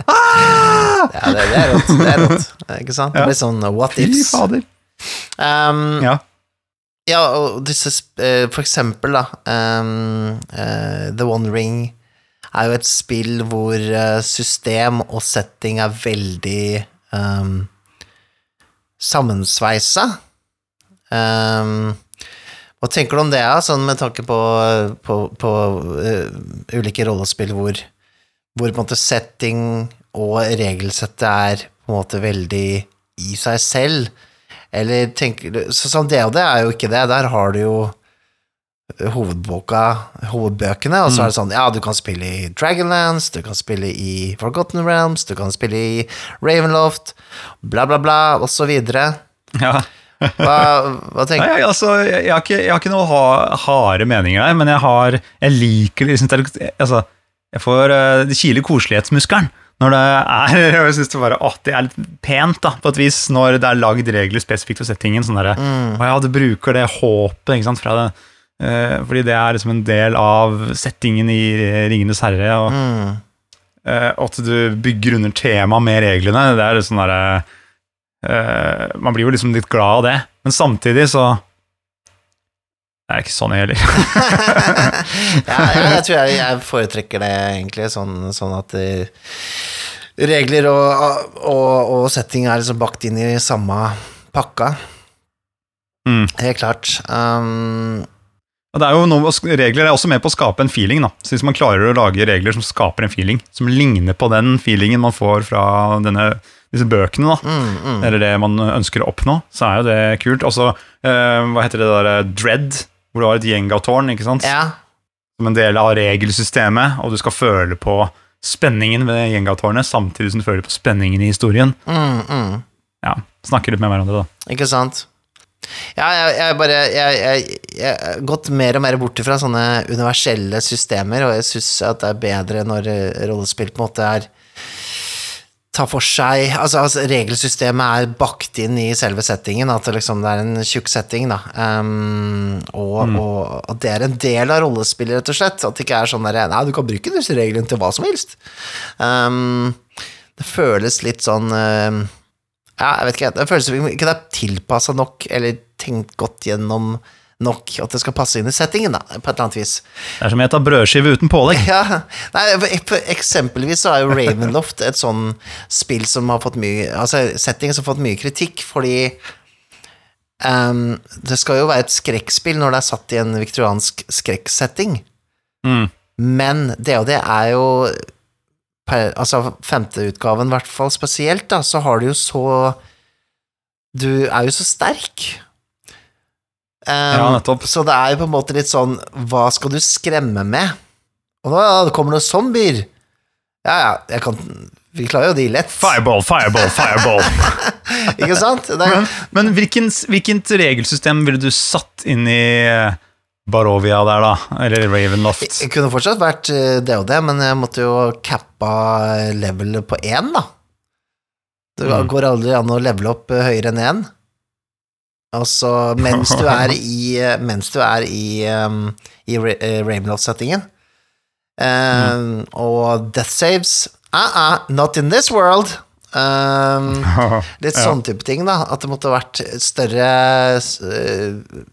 Ah! Ja, det, det er rått. Det er rått. Ikke sant? Det blir sånn what Fy ifs. fader. Um, Ja. Ja, og disse eh, For eksempel, da um, uh, The One Ring er jo et spill hvor eh, system og setting er veldig um, sammensveisa. Um, hva tenker du om det, sånn med tanke på, på, på uh, ulike rollespill hvor, hvor måte setting og regelsettet er på en måte veldig i seg selv? Eller tenker du så, Sånn det er jo ikke det. Der har du jo hovedboka, hovedbøkene, og så er det sånn Ja, du kan spille i Dragonlance, du kan spille i Forgotten Realms, du kan spille i Ravenloft, bla, bla, bla, og så videre. ja. Hva, hva Nei, du? Nei, altså, jeg, jeg, har ikke, jeg har ikke noe ha, harde meninger der, men jeg har Jeg liker liksom, altså, Jeg får uh, Det kiler koselighetsmuskelen når det er Jeg synes det bare å, det er litt pent, da, på et vis, når det er lagd regler spesifikt for settingen. Sånn der, Mm. Å ja, du bruker det håpet, ikke sant, fra det eh, Fordi det er liksom en del av settingen i Ringenes herre, og mm, Eh, at du bygger under temaet med reglene. Det er sånn derre eh, Man blir jo liksom litt glad av det, men samtidig så Det er ikke sånn jeg heller. ja, jeg, jeg tror jeg, jeg foretrekker det egentlig, sånn, sånn at eh, regler og, og, og setting er liksom bakt inn i samme pakka. Mm. Helt klart. Um, Og det er jo noe, regler er også med på å skape en feeling. da. Så Hvis man klarer å lage regler som skaper en feeling, som ligner på den feelingen man får fra denne, disse bøkene, da, mm, mm. eller det man ønsker å oppnå, så er jo det kult. Også, eh, hva heter det der, eh, Dread, hvor du har et gjengatårn ikke sant? Ja. som en del av regelsystemet, og du skal føle på spenningen ved gjengatårnet samtidig som du føler på spenningen i historien. Mm, mm. Ja, Snakke litt med hverandre, da. Ikke sant? Ja, jeg, jeg bare jeg, jeg, jeg har gått mer og mer bort fra sånne universelle systemer, og jeg syns at det er bedre når rollespill på en måte er tar for seg Altså, altså regelsystemet er bakt inn i selve settingen, at det liksom det er en tjukk setting, da. Um, og, og at det er en del av rollespillet, rett og slett. At det ikke er sånn der Nei, du kan bruke disse reglene til hva som helst. Um, det føles litt sånn uh, ja, jeg vet ikke, det føles ikke det er tilpassa nok, eller tenkt godt gjennom nok, at det skal passe inn i settingen, da, på et eller annet vis. Det er som å spise brødskive uten pålegg. Ja, nei, Eksempelvis så er jo Ravenloft et sånn spill som har fått mye Altså setting som har fått mye kritikk, fordi um, det skal jo være et skrekkspill når det er satt i en viktoriansk skrekksetting, Mm. men det og det er jo per, Altså femteutgaven, i hvert fall spesielt, da, så har du jo så Du er jo så sterk. Ehm, Ja, nettopp. så det er jo på en måte litt sånn Hva skal du skremme med? Og da det kommer noen zombier. Ja, ja, jeg kan Vi klarer jo de lett. Fireball, fireball, fireball. Ikke sant? Er, Men, men hvilken, hvilket regelsystem ville du satt inn i eh, Barovia der, da? Eller Ravenloft? jeg kunne fortsatt vært eh, det og det, men jeg måtte jo cappa levelet på én, da. Det Mm. går aldri an å levele opp eh, høyere enn én. Altså, mens du er i Mens du er i, um, i Ra- eh, Ravenloft-settingen. Um, Og death saves uh-uh, Not in this world. Um, Litt sånn type ting, da. At det måtte vært større eh,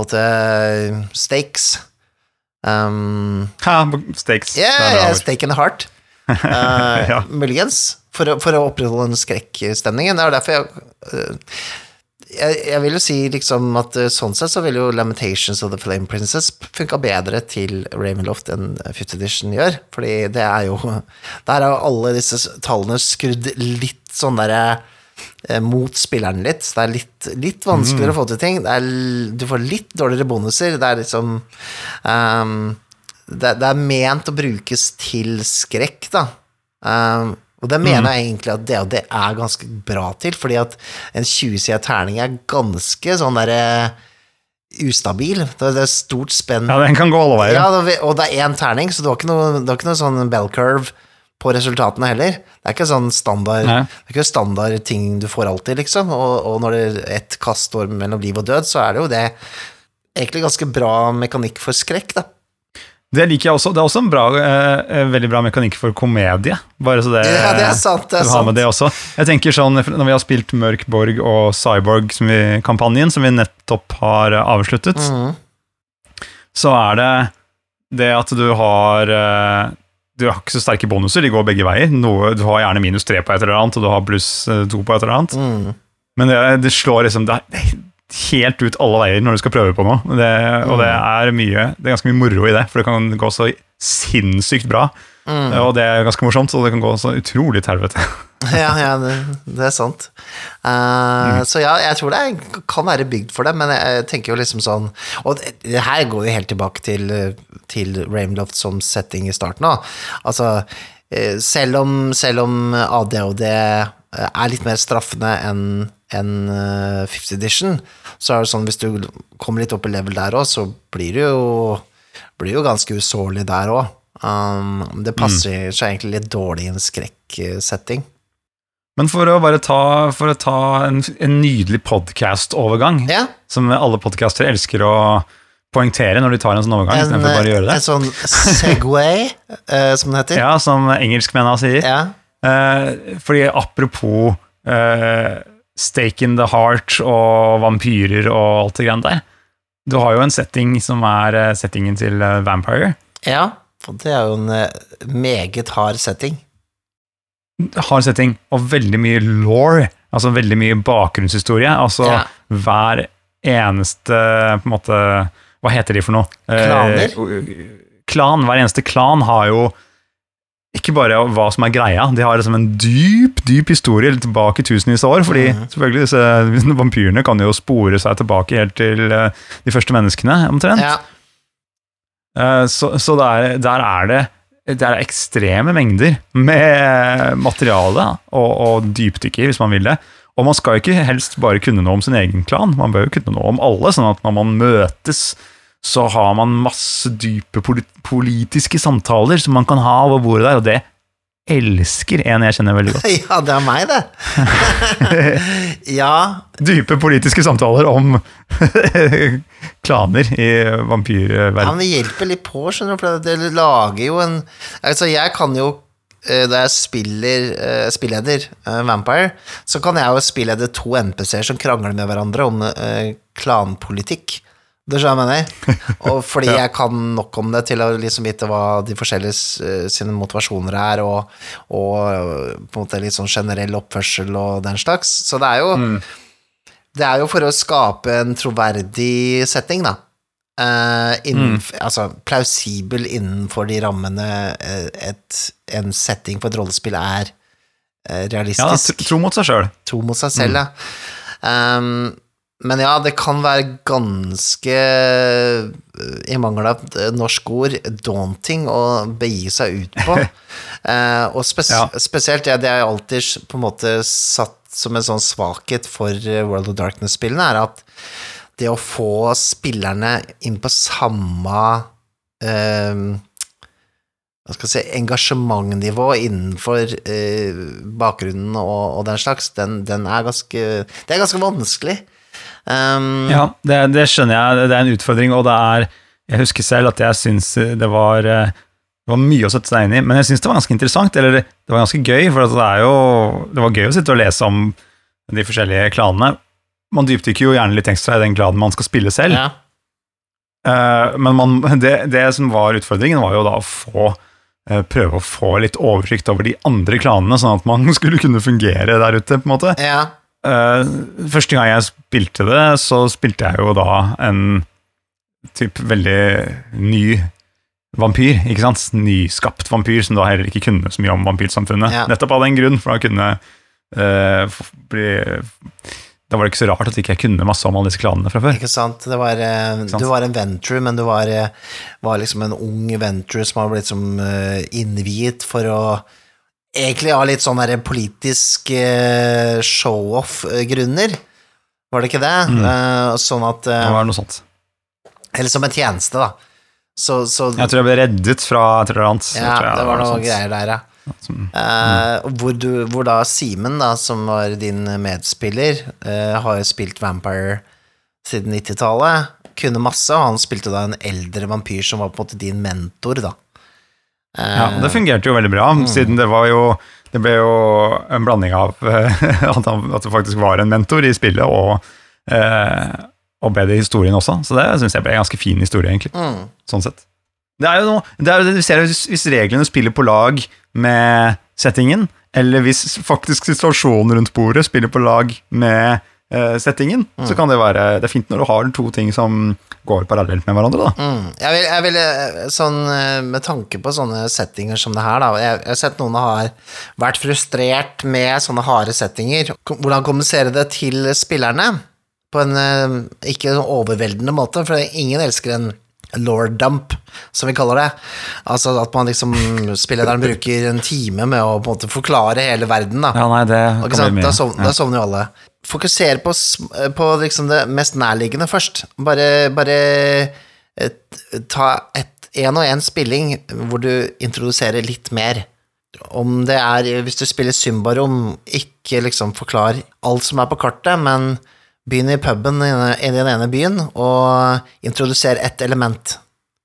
måtte, stakes. Um, Ha, stakes. yeah, ord. stake in the heart. Eh, Ja. Muligens. For for å opprettholde den skrekkstemningen. Det er derfor jeg eh, jeg, jeg vil jo si liksom at eh, sånn sett så vil jo Lamentations of the Flame Princess funka bedre til Ravenloft enn Fifth Edition gjør, fordi det er jo Der er jo alle disse tallene skrudd litt sånn derre eh, mot spilleren litt. Det er litt, litt vanskeligere å få til ting. Er, du får litt dårligere bonuser. Det er liksom um, det, det er ment å brukes til skrekk, da. Ehm, og det mener jeg egentlig at det det er ganske bra til, fordi at en 20-sida terning er ganske sånn derre ustabil. Det er, stort spenn. Ja, den kan gå alle veier. Ja, og det er én terning, så du har ikke noe, du har ikke noe sånn bell curve på resultatene heller. Det er ikke sånn standard Nei. Det er ikke standard ting du får alltid, liksom. Og, og når det ett kast står mellom liv og død, så er det jo det egentlig ganske bra mekanikk for skrekk, da. Det liker jeg også. Det er også en bra, eh, veldig bra mekanikk for komedie. Bare så det, Ja, det er sant, det er har med det også. Jeg tenker sånn, Når vi har spilt Mørk Borg og Cyborg-kampanjen, som vi nettopp har eh, avsluttet, Mhm. så er det det at du har eh, Du har ikke så sterke bonuser, de går begge veier. Noe, du har gjerne minus tre på et eller annet, og du har pluss eh, to på et eller annet. Mm. Men det, det slår liksom det helt ut alle veier når du skal prøve på noe. Det, og det er mye Det er ganske mye moro i det, for det kan gå så sinnssykt bra. Mm. Og det er ganske morsomt, og det kan gå så utrolig til helvete. Ja, ja det, det er sant. Eh, Så ja, jeg tror det kan være bygd for det, men jeg tenker jo liksom sånn Og det, det her går jo helt tilbake til, til Ravenloft som setting i starten òg. Altså, eh, selv om, selv om ADHD er litt mer straffende enn enn eh, Fifth Edition, så er det sånn hvis du kommer litt opp i level der òg, så blir du jo, blir jo ganske usårlig der òg. Um, det passer seg egentlig litt dårlig i en skrekksetting. Men for å bare ta, for å ta en, en nydelig podcast-overgang, Ja, som alle podcaster elsker å poengtere når de tar en sånn overgang, en, istedenfor bare å gjøre det. en sånn Segway, uh, som det heter. Ja, som engelskmennene sier. Ja. Uh, fordi apropos eh, Stake in the Heart og vampyrer og alt det greiene der. Du har jo en setting som er eh, settingen til eh, Vampire. ja, og det er jo en eh, meget hard setting. Hard setting og veldig mye law, altså veldig mye bakgrunnshistorie. Altså Ja. hver eneste på en måte Hva heter de for noe? Klaner? Eh, klan. Hver eneste klan har jo ikke bare hva som er greia, de har liksom en dyp, dyp historie tilbake tusenvis av år. Fordi Mhm. selvfølgelig disse vampyrene kan jo spore seg tilbake helt til eh, de første menneskene, omtrent. Ja. Eh, Så, så der, der er det det er ekstreme mengder med materiale og, og dypdykk i, hvis man vil det. Og man skal ikke helst bare kunne noe om sin egen klan, man bør jo kunne noe om alle, sånn at når man møtes, så har man masse dype politiske samtaler som man kan ha over bordet der, og det elsker en jeg kjenner veldig godt. ja, det er meg, det. ja, Dype politiske samtaler om klaner i ja, men det hjelper litt på, skjønner du, for det det lager jo en Altså, jeg kan jo eh, da jeg spiller uh, spilleder uh, Vampire, så kan jeg jo spillede to NPC-er som krangler med hverandre om uh, klanpolitikk. Det skjønner jeg mener. Og fordi jeg kan nok om det til å liksom vite hva de forskjellige eh, sine motivasjoner er, og, og eh, på en måte litt sånn generell oppførsel og den slags. Så det er jo Det er jo for å skape en troverdig setting, da. Eh, innenf- Altså plausibel innenfor de rammene et, en setting på et rollespill er eh, Ja, realistisk tro- mot seg sjøl. tro mot seg selv, ja. Um, men ja, det kan være ganske, uh, i mangel av et norsk ord, daunting å begi seg ut på. Eh, og spes Ja. spesielt, ja, det er alltid på en måte satt som en sånn svakhet for uh, World of Darkness-spillene, er at det å få spillerne inn på samme eh, hva skal jeg si, engasjementnivå innenfor eh, bakgrunnen og, og den slags, den, den er ganske Det er ganske vanskelig. Um, Ja, det, det skjønner jeg. Det er en utfordring, og det er Jeg husker selv at jeg syns det var eh, det var mye å sette seg inn i, men jeg syns det var ganske interessant. Eller det var ganske gøy, for det jo Det var gøy å sitte og lese om de forskjellige klanene. Man dypdykker jo gjerne litt ekstra i den klanen man skal spille selv. ja. Eh, men man, det, det som var utfordringen, var jo da å få eh, prøve å få litt oversikt over de andre klanene, sånn at man skulle kunne fungere der ute, på en måte. ja. Eh, første gang jeg spilte det, så spilte jeg jo da en typ veldig ny vampyr, ikke sant? Nyskapt vampyr, som da heller ikke kunne så mye om vampyrsamfunnet. Ja. Nettopp av den grunn, for da kunne uh, bli Da var det ikke så rart at ikke jeg kunne masse om alle disse klanene fra før. Ikke sant. Det var, ikke sant? Du var en venture, men du var, eh, var liksom en ung venture som har blitt som eh, innviet for å Egentlig av litt sånn derre politisk eh, show-off-grunner. Var det ikke det? Mm. sånn at Det eh, var noe sånt. Eller som en tjeneste, da. Så, så Jeg tror jeg ble reddet fra et eller annet. Ja, jeg det var noe sånt. greier der, ja. Som- Uh, hvor, du, hvor da Simen, da, som var din medspiller, uh, har spilt Vampire siden 90-tallet, kunne masse, og han spilte da en eldre vampyr som var på en måte din mentor, da. Ja, det fungerte jo veldig bra, Mm. siden det var jo Det ble jo en blanding av at, han, at det faktisk var en mentor i spillet, og, eh, og bedre historien også. Så det syns jeg ble en ganske fin historie, egentlig. mm, Sånn sett. Det er jo noe det er det vi ser hvis, hvis reglene spiller på lag med settingen, eller hvis faktisk situasjonen rundt bordet spiller på lag med settingen, Mm. så kan det være Det er fint når du har to ting som går parallelt med hverandre, da. mm. Jeg vil, jeg vil eh, sånn eh, Med tanke på sånne settinger som det her, da Jeg, jeg har sett noen har vært frustrert med sånne harde settinger. Hvordan kommunisere det til spillerne? På en eh, ikke sånn overveldende måte, for ingen elsker en lord dump, som vi kaller det. Altså at man liksom Spillederen bruker en time med å på en måte forklare hele verden, da. Ja, nei, det kan bli mye. da sovner jo alle. Fokuser på, på liksom det mest nærliggende først. Bare, bare et, ta én og en spilling hvor du introduserer litt mer. Om det er Hvis du spiller Symbarom, ikke liksom forklar alt som er på kartet, men begynn i puben i den- ene byen, og introduser ett element.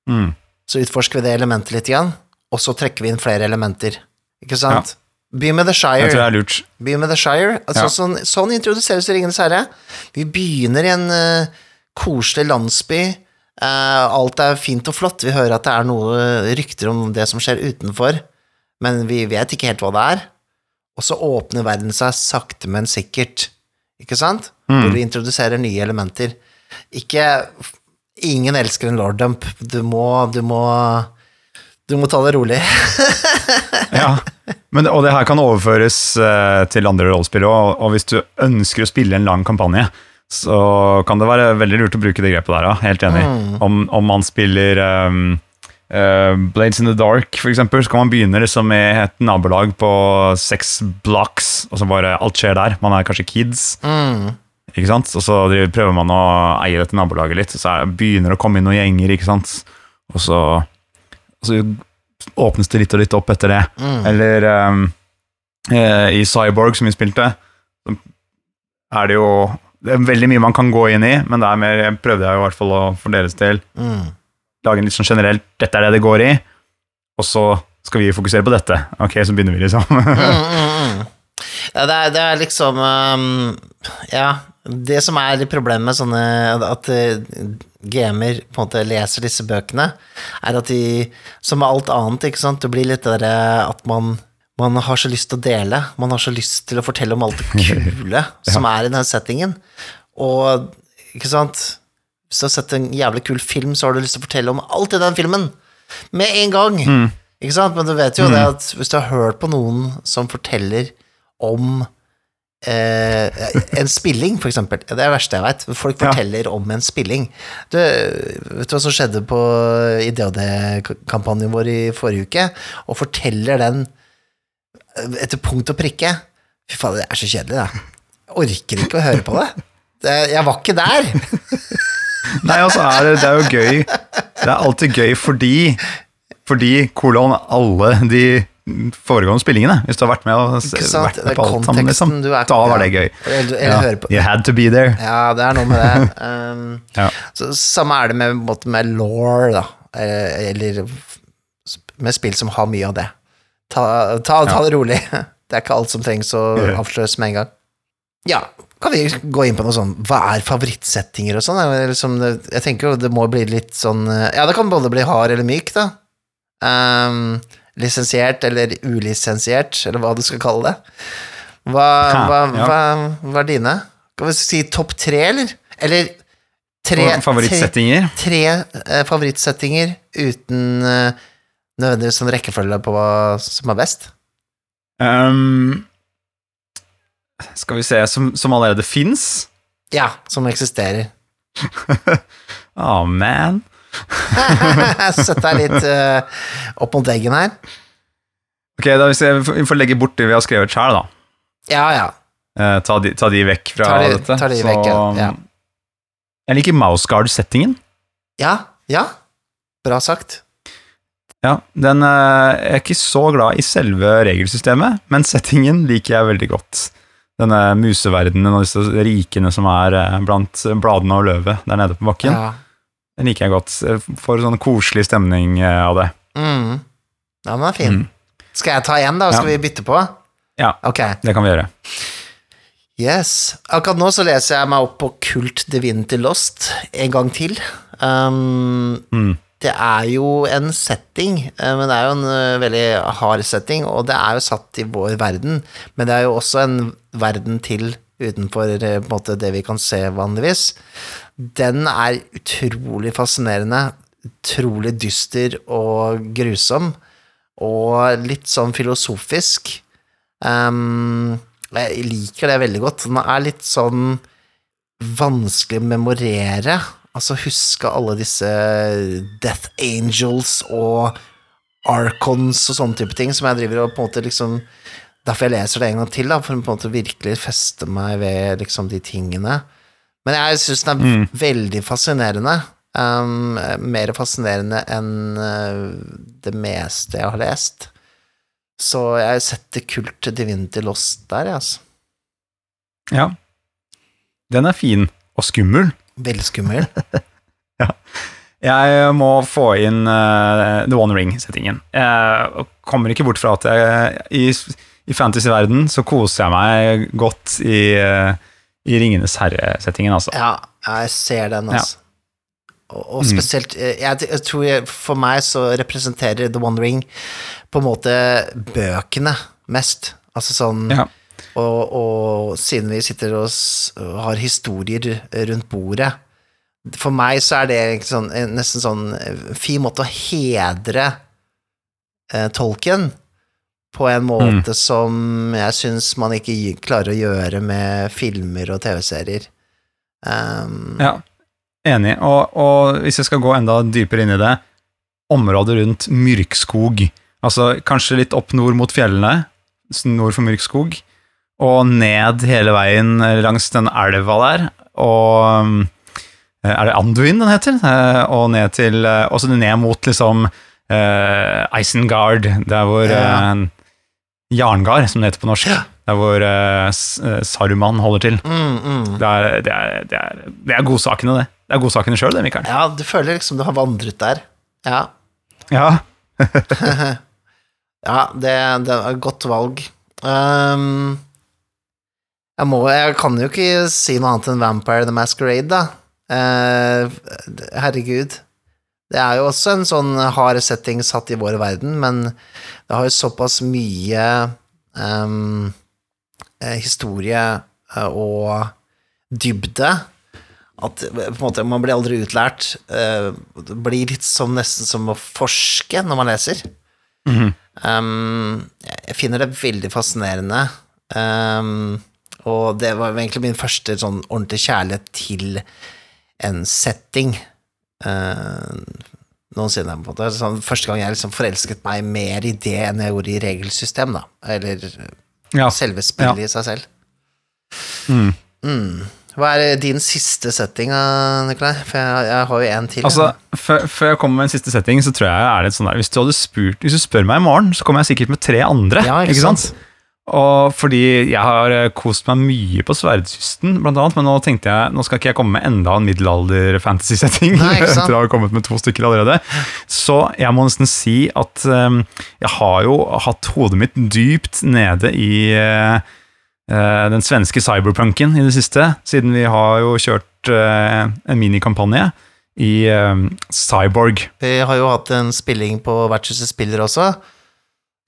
Mm. Så utforsker vi det elementet litt igjen, og så trekker vi inn flere elementer. Ikke sant? Begynn med The Shire. Jeg tror det er lurt. Be med The Shire. Altså, Ja. sånn, sånn introduseres Ringenes herre. Vi begynner i en uh, koselig landsby. Uh, alt er fint og flott. Vi hører at det er noe rykter om det som skjer utenfor, men vi vet ikke helt hva det er. Og så åpner verden seg sakte, men sikkert. Ikke sant? Mm. Hvor vi introduserer nye elementer. Ikke Ingen elsker en lord dump. Du må Du må Du må ta det rolig. Ja, men, og det her kan overføres eh, til andre rollespill òg, og hvis du ønsker å spille en lang kampanje, så kan det være veldig lurt å bruke det grepet der, ja. Helt enig. Om, om man spiller um, uh, Blades in the Dark, eksempel, så kan man begynne liksom med et nabolag på seks blocks, og så bare alt skjer der. Man er kanskje kids. Mm. Ikke sant? Og så prøver man å eie dette nabolaget litt, og så er, begynner det å komme inn noen gjenger, ikke sant. Og så, så åpnes det litt og litt opp etter det. Mm. Eller eh, i Cyborg, som vi spilte, er det jo det er veldig mye man kan gå inn i, men det er mer, jeg prøvde jeg i hvert fall å for deres del Mm. lage en litt sånn generelt 'dette er det det går i', og så skal vi fokusere på dette. Ok, så begynner vi, liksom. Mm, mm, mm. Ja, det er, det er liksom um, Ja, det som er problemet med sånne At uh, gamer på en måte leser disse bøkene, er at de, som med alt annet, ikke sant, det blir litt det derre at man man har så lyst til å dele, man har så lyst til å fortelle om alt det kule som er i den settingen. Og ikke sant Hvis du har sett en jævlig kul film, så har du lyst til å fortelle om alt i den filmen med en gang. Ikke sant? Men du vet jo det at hvis du har hørt på noen som forteller om eh, en spilling, for eksempel. Det er det verste jeg vet. Folk Ja. forteller om en spilling. Du, vet du hva som skjedde på IDHD-kampanjen vår i forrige uke? Og forteller den eh, etter punkt og prikke. Fy faen, det er så kjedelig, da. Jeg orker ikke å høre på det. det jeg var ikke der. Nei, altså er det, det er jo gøy. Det er alltid gøy fordi Fordi kolon alle de foregående spillingene. Hvis du har vært med, og, vært med på alt sammen, liksom, du da var det gøy. Eller, eller Ja. You had to be there. Ja, det er noe med det. Um, Ja. så, samme er det med, med law, da. Eh, Eller med spill som har mye av det. Ta, ta, ta det rolig. Det er ikke alt som trengs å avsløres med en gang. Ja, kan vi gå inn på noe sånn Hva er favorittsettinger og sånn? Eller som det- Jeg tenker jo det må bli litt sånn eh, Ja, det kan både bli hard eller myk, da. Um, lisensiert eller ulisensiert, eller hva du skal kalle det. Hva, Ha, hva, ja. hva, hva er dine? Skal vi si topp tre, eller? Eller tre, Favorittsettinger. tre, tre eh, favorittsettinger uten eh, nødvendigvis en rekkefølge på hva som er best? Um, skal vi se, som, som allerede fins? Ja, som eksisterer. Oh, man. Sett deg litt uh, opp mot veggen her. Ok, da hvis jeg, vi får legge bort det vi har skrevet sjøl, da. Ja, ja. Eh, ta, de, ta de vekk fra ta de- dette. Ta de vekk, ja. Ja. Jeg liker mouseguard-settingen. Ja, ja. Bra sagt. Ja, den eh, Jeg er ikke så glad i selve regelsystemet, men settingen liker jeg veldig godt. Denne museverdenen og disse rikene som er eh, blant bladene og løvet der nede på bakken. Ja. Den liker jeg godt. Får sånn koselig stemning eh, av det. Mm. ja, men den er fin. Mm. Skal jeg ta igjen, da? og Skal Ja. vi bytte på? Ja, okay. det kan vi gjøre. Yes. Akkurat nå så leser jeg meg opp på Kult Divinity Lost en gang til. Um, Mm. det er jo en setting, eh, men det er jo en eh, veldig hard setting, og det er jo satt i vår verden, men det er jo også en verden til utenfor eh, måte det vi kan se vanligvis. Den er utrolig fascinerende, utrolig dyster og grusom, og litt sånn filosofisk. Um, jeg liker det veldig godt. Den er litt sånn vanskelig å memorere. Altså huske alle disse Death Angels og Archons og sånne type ting som jeg driver og på en måte liksom Derfor jeg leser det en gang til, da, for å på en måte virkelig feste meg ved liksom de tingene. Men jeg syns den er Mm. veldig fascinerende. Um, mer fascinerende enn uh, det meste jeg har lest. Så jeg setter kult Divinity Lost der, jeg, altså. Ja. Den er fin. Og skummel. Veldig skummel. ja. Jeg må få inn uh, The One Ring-settingen. Jeg kommer ikke bort fra at jeg, i, i fantasy-verden så koser jeg meg godt i, eh, i Ringenes herre-settingen, altså. Ja, jeg ser den, altså. Og, og spesielt eh, jeg, jeg tror jeg, For meg så representerer The One Ring på en måte bøkene mest. Altså sånn Ja. og, og siden vi sitter og har historier rundt bordet For meg så er det sånn, en- nesten sånn eh, fin måte å hedre eh, tolken på en måte som jeg syns man ikke klarer å gjøre med filmer og TV-serier. Um, Ja, enig. Og, og hvis jeg skal gå enda dypere inn i det, området rundt Myrkskog, altså kanskje litt opp nord mot fjellene, nord for Myrkskog, og ned hele veien langs den elva der, og um, er det Anduin den heter? Eh, Og ned til, eh, også ned mot liksom uh, Isengard, der hvor Ja. eh, Jarngard, som det heter på norsk, der hvor uh, Saruman holder til. mm, mm. Det er, det er, det er, det er godsakene, det. Det er godsakene sjøl, det, Mikael. Ja, du føler liksom du har vandret der. Ja, Ja. ja det, det er et godt valg. Um, Jeg, må, jeg kan jo ikke si noe annet enn Vampire the Masquerade, da. Uh, herregud. Det er jo også en sånn hard setting satt i vår verden, men det har jo såpass mye eh, historie eh, og dybde at eh, måte, man blir aldri utlært. Det blir litt som, nesten som å forske når man leser. Um, jeg finner det veldig fascinerende. Um, og det var egentlig min første sånn ordentlig kjærlighet til en setting uh, noensinne. på en måte. Sånn, første gang jeg liksom forelsket meg mer i det enn jeg gjorde i regelsystem, da. Eller Ja. selve spillet i seg selv. Mm. Mm. Hva er din siste setting, Nikolai? For jeg, jeg har jo en til. Altså, før, før jeg kommer med en siste setting, så tror jeg er det sånn der Hvis du hadde spurt Hvis du spør meg i morgen, så kommer jeg sikkert med tre andre. Ja, ikke ikke sant? sant? Og fordi jeg har eh, kost meg mye på Sverdkysten, blant annet, men nå tenkte jeg nå skal ikke jeg komme med enda en middelalder-fantasy-setting. Etter å ha kommet med to stykker allerede. Så jeg må nesten si at um, jeg har jo hatt hodet mitt dypt nede i uh, uh, den svenske cyberpunken i det siste, siden vi har jo kjørt uh, en minikampanje i um, Cyborg. Vi har jo hatt en spilling på Vertshuset spiller også,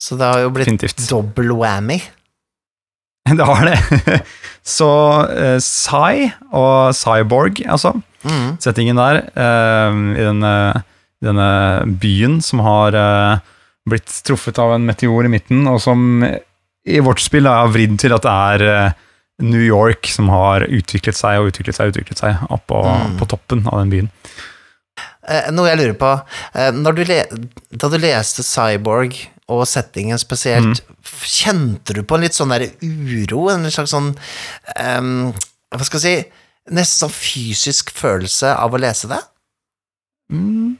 så det har jo blitt Definitivt. dobbel whammy. Det har det. Så uh, Psy og Cyborg, altså, Mm. settingen der, uh, i denne, denne byen som har uh, blitt truffet av en meteor i midten, og som i vårt spill er vridd til at det er New York som har utviklet seg og utviklet seg og utviklet seg oppå Mm. på toppen av den byen. Eh, noe jeg lurer på eh, du Da du leste Cyborg og settingen spesielt, Mm. kjente du på en litt sånn der uro, en slags sånn um, Hva skal jeg si Nesten sånn fysisk følelse av å lese det? Mm,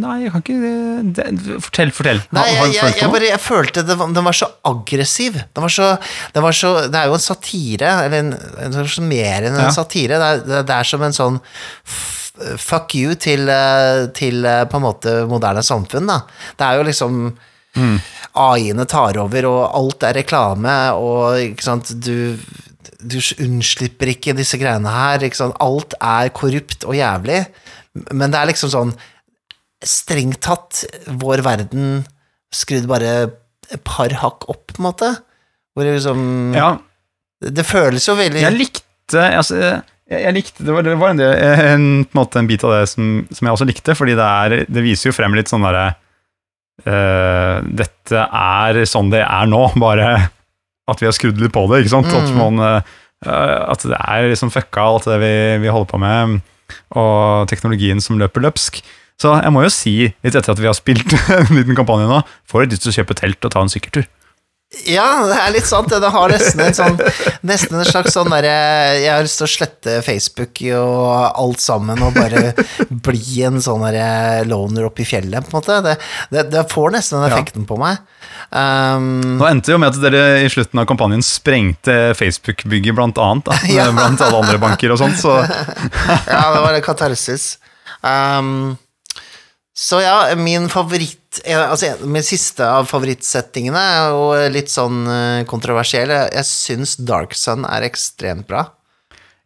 nei, jeg kan ikke det, det, Fortell, fortell. Nei, jeg, jeg, jeg, bare, jeg følte det, var- den var så aggressiv. Den var så, den var så, det er jo en satire, eller en, en en mer enn en Ja. satire. Det er, det, er som en sånn fuck you til, eh, til eh, på en måte moderne samfunn, da. Det er jo liksom AI-ene tar over, og alt er reklame, og ikke sant, du du unnslipper ikke disse greiene her. Ikke sant? Alt er korrupt og jævlig, men det er liksom sånn strengt tatt vår verden skrudd bare et par hakk opp, på en måte. Hvor det liksom Ja, Det føles jo veldig Jeg likte altså, jeg, jeg likte, det var, det var en, del, en, på en, en bit av det som, som jeg også likte, fordi det, er, det viser jo frem litt sånn derre eh, Dette er sånn det er nå, bare at vi har skrudd litt på det, ikke sant? At, Mm. man, uh, at det er liksom fucka, alt det vi, vi holder på med, og teknologien som løper løpsk. Så jeg må jo si, litt etter at vi har spilt en liten kampanje nå, får jeg lyst til å kjøpe telt og ta en sykkeltur. Ja, det er litt sant. Det Det har nesten en sånn Nesten en slags sånn derre Jeg har lyst til å slette Facebook og alt sammen og bare bli en sånn derre loner oppe i fjellet, på en måte. Det, det, det får nesten den Ja. effekten på meg. Um, Nå endte det jo med at dere i slutten av kampanjen sprengte Facebook-bygget, blant annet. Da, Ja. Blant alle andre banker og sånt. Så ja, det var katarsis. Um, så ja, min favoritt Altså, min siste av favorittsettingene og litt sånn eh, kontroversiell. Jeg, syns Dark Sun er ekstremt bra.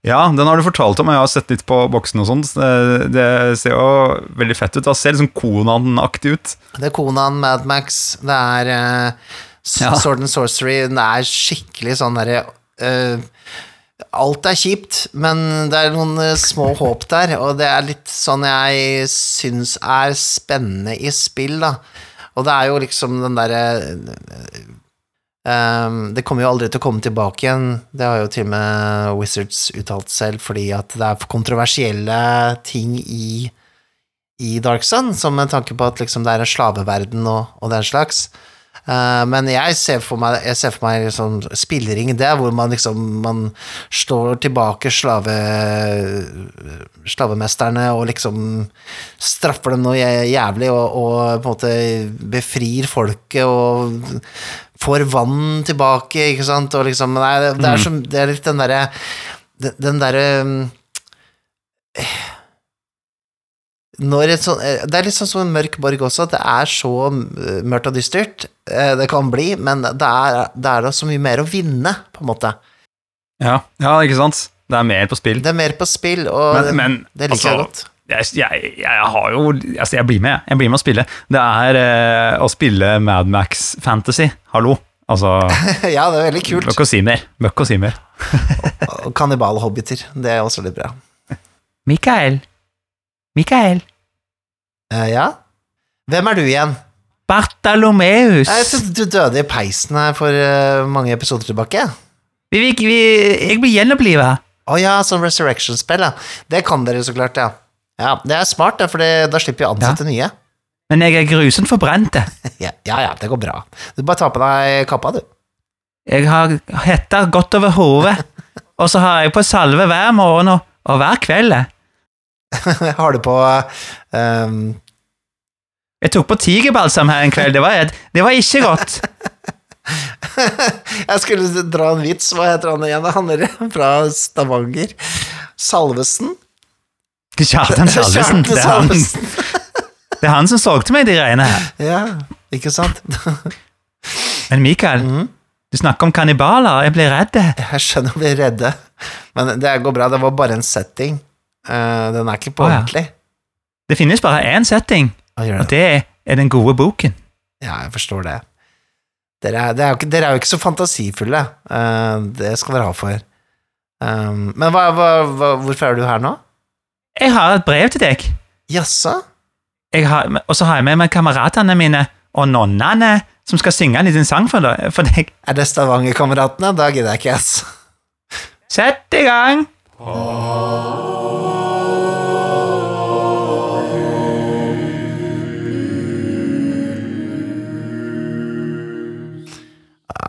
ja, den har du fortalt om, og jeg har sett litt på boksen og sånt. Det, ser jo veldig fett ut. Det ser litt sånn Konan-aktig ut. Det er Konan, Mad Max, det er uh. Sword and Sorcery, det er skikkelig sånn derre eh, Alt er kjipt, men det er noen eh, små håp der, og det er litt sånn jeg syns er spennende i spill, da. Og det er jo liksom den derre Um, Det kommer jo aldri til å komme tilbake igjen, det har jo til og med Wizards uttalt selv, fordi at det er kontroversielle ting i i Dark Sun, som med tanke på at liksom det er en slaveverden og, og den slags. Eh, men jeg ser for meg, jeg ser for meg liksom spillering. Det, hvor man liksom man slår tilbake slave, slavemesterne og liksom straffer dem noe jævlig og, og på en måte befrir folket og får vann tilbake, ikke sant, og liksom Nei, det, er som Det er litt den derre den, derre mm, sånn, eh, det er litt sånn som en mørk borg også, at det er så eh, mørkt og dystert eh, det kan bli, men det er, det er da så mye mer å vinne, på en måte. Ja, ja, ikke sant? Det er mer på spill. Det er mer på spill, og Men, men det liker jeg altså, godt. Jeg, jeg, jeg har jo Altså, jeg blir med, jeg. Jeg blir med å spille. Det er eh, å spille Mad Max Fantasy. Hallo. Altså ja, det er veldig kult. Møkk å si mer. Møkk å si mer. Og Kannibalhobbiter. Det er også litt bra. Mikael. Mikael. Eh, ja? Hvem er du igjen? Bartalomeus. Jeg trodde du døde i peisen her for eh, mange episoder tilbake. Vi, vi, vi, jeg blir gjenoppliva. Å ja, sånn Resurrection-spill, ja. Det kan dere så klart, ja. Ja, Det er smart, for det- da slipper vi å ansette nye. Men jeg er grusomt forbrent. Ja, ja, ja, det går bra. Du bare tar på deg kappa, du. Jeg har hetta godt over hodet, og så har jeg på salve hver morgen og, og hver kveld. Har det på um... Jeg tok på tigerbalsam her en kveld, det var, det var ikke godt. Jeg skulle dra en vits. Hva heter han igjen? Han er fra Stavanger. Salvesen? Kjartan Salvesen. Det er han, det er han som solgte meg de greiene her. Ja, ikke sant? Men Mikael, mm. du snakker om kannibaler, jeg blir redd. Jeg skjønner å bli redde, men det går bra. Det var bare en setting. Eh, den er ikke på ja. ordentlig. Det finnes bare én setting, og det? det er den gode boken. Ja, jeg forstår det. Dere er, det er jo ikke, dere er jo ikke så fantasifulle. Uh, det skal dere ha for. Um, men hva, hva, hva, hvorfor er du her nå? Jeg har et brev til deg, Jaså? Og så har jeg med meg kameratene mine og nonnene som skal synge en liten sang for deg- for deg. Er det Stavanger-kameratene? Da gidder jeg ikke, ass. Sett i gang! Ja,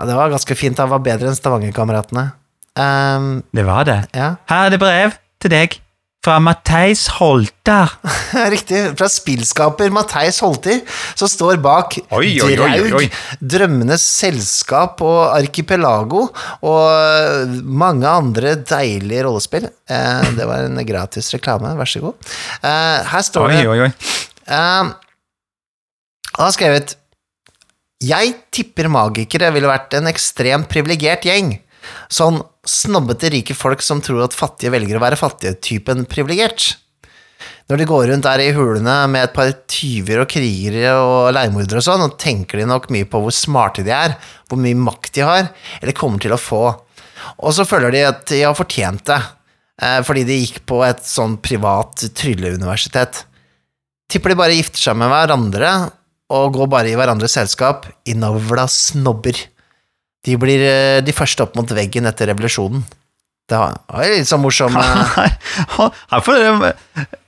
det var ganske fint. Det var bedre enn Stavanger-kameratene. Um, Det var det. ja, Her er det brev til deg fra Matheis Holter. riktig. Fra spillskaper Matheis Holter, som står bak Oi, oi, oi, oi, oi. Draug, Drømmenes Selskap og Archipelago og mange andre deilige rollespill. Eh, det var en gratis reklame, vær så god. Eh, her står Oi, det oi, oi. Eh, Han har skrevet Jeg tipper magikere ville vært en ekstremt privilegert gjeng. Sånn snobbete rike folk som tror at fattige velger å være fattige-typen privilegert. Når de går rundt der i hulene med et par tyver og krigere og leiemordere og sånn, og tenker de nok mye på hvor smarte de er, hvor mye makt de har, eller kommer til å få. Og så føler de at de har fortjent det, eh, fordi de gikk på et sånn privat trylleuniversitet. Tipper de bare gifter seg med hverandre og går bare i hverandres selskap. Innavla snobber. De blir eh, de første opp mot veggen etter revolusjonen. Det var litt sånn morsom eh,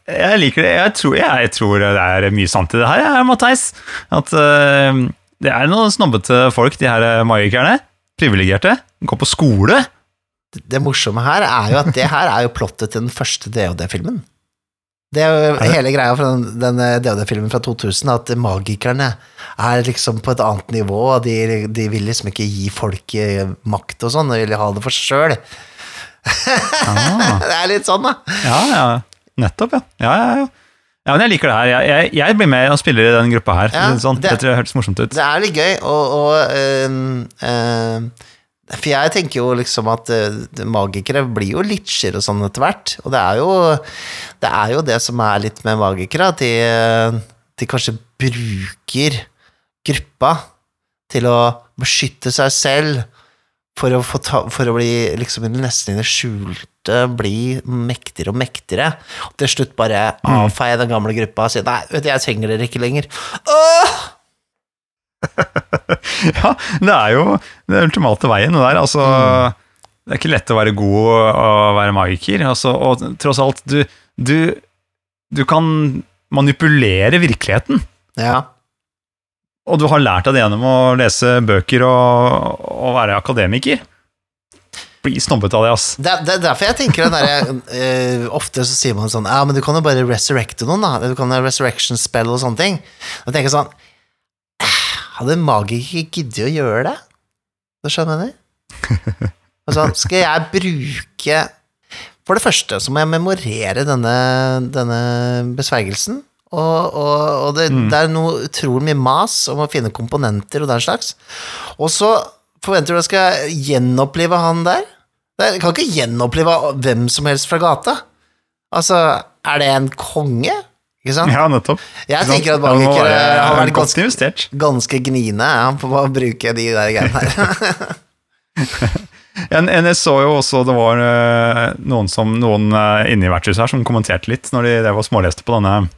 Jeg liker det. Jeg tror, jeg tror det er mye sant i det her, Matheis. At uh, det er noen snobbete folk, de her magikerne. Privilegerte. Går på skole. Det morsomme her er jo at det her er jo plottet til den første DOD-filmen. Det er jo det? hele greia fra den, den DOD-filmen fra 2000, at magikerne er liksom på et annet nivå, og de, de vil liksom ikke gi folk eh, makt og sånn, de vil ha det for sjøl. Ah, Det er litt sånn, da. ja, ja. Nettopp, ja. Ja, ja, ja. ja, men jeg liker det her. Jeg, jeg, jeg blir med og spiller i den gruppa her. Ja, sånn, det- det, tror jeg hørtes morsomt ut. Det er litt gøy, og, og øh, øhm, For jeg tenker jo liksom at øh, magikere blir jo litcher og sånn etter hvert. Og det er jo det er jo det som er litt med magikere, at de, øh, de kanskje bruker gruppa til å beskytte seg selv. For å, få ta, for å bli liksom nesten i det skjulte bli mektigere og mektigere. Og til slutt bare avfeie den gamle gruppa og si nei, vet du, jeg trenger dere ikke lenger. Åh! Ja, det er jo den ultimate veien, det der. Altså, Det er ikke lett å være god og være magiker. Altså, og tross alt, du, du, du kan manipulere virkeligheten. Ja. Og du har lært deg det gjennom å lese bøker og, og være akademiker. Bli snobbet av det, ass. Det, det er derfor jeg tenker den derre eh, Ofte så sier man sånn Ja, men du kan jo bare resurrecte noen, da. Du kan ha resurrection spell og sånne ting. Og jeg tenker sånn Hadde en magiker giddet å gjøre det? Du skjønner jeg? Altså, skal jeg bruke For det første så må jeg memorere denne, denne besvergelsen. Og, og, og det, det er noe utrolig mye mas om å finne komponenter og den slags. Og så forventer du at jeg skal gjenopplive han der? Jeg kan ikke gjenoppleve hvem som helst fra gata. Altså, er det en konge? Ikke sant? Ja, nettopp. Jeg tenker at magikere være har vært ganske, investert. ganske gniende ja, på å bruke de der greiene her. En, en, jeg så jo også det var eh, noen, som, noen eh, inne i vertshuset her som kommenterte litt når de, de var småleste på denne,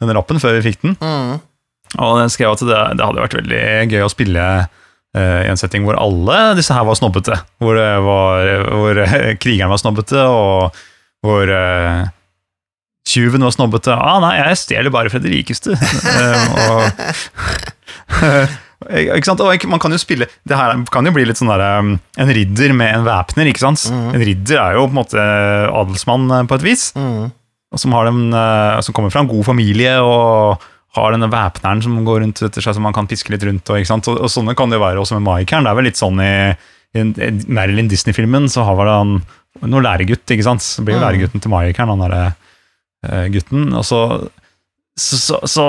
denne lappen før vi fikk den. Mm. Og den skrev at det, det hadde vært veldig gøy å spille eh, i en setting hvor alle disse her var snobbete. Hvor, var, hvor eh, krigeren var snobbete, og hvor eh, tjuven var snobbete. Ah, nei, jeg stjeler bare fra de rikeste. Eh, og, ikke sant? Og man kan jo spille Det her kan jo bli litt sånn der um, En ridder med en væpner, ikke sant? En ridder er jo på en måte adelsmann eh, på et vis Mm. som, eh, som kommer fra en god familie og har denne væpneren som går rundt etter seg, som man kan piske litt rundt. Og, og, og sånne kan det jo være også med Maikeren. Det er vel litt sånn i, i, Marilyn Disney-filmen, så har vel han noen læregutt, ikke sant. Så blir jo Mm. læregutten til Maikeren, han derre eh, gutten. Og så, så, så, så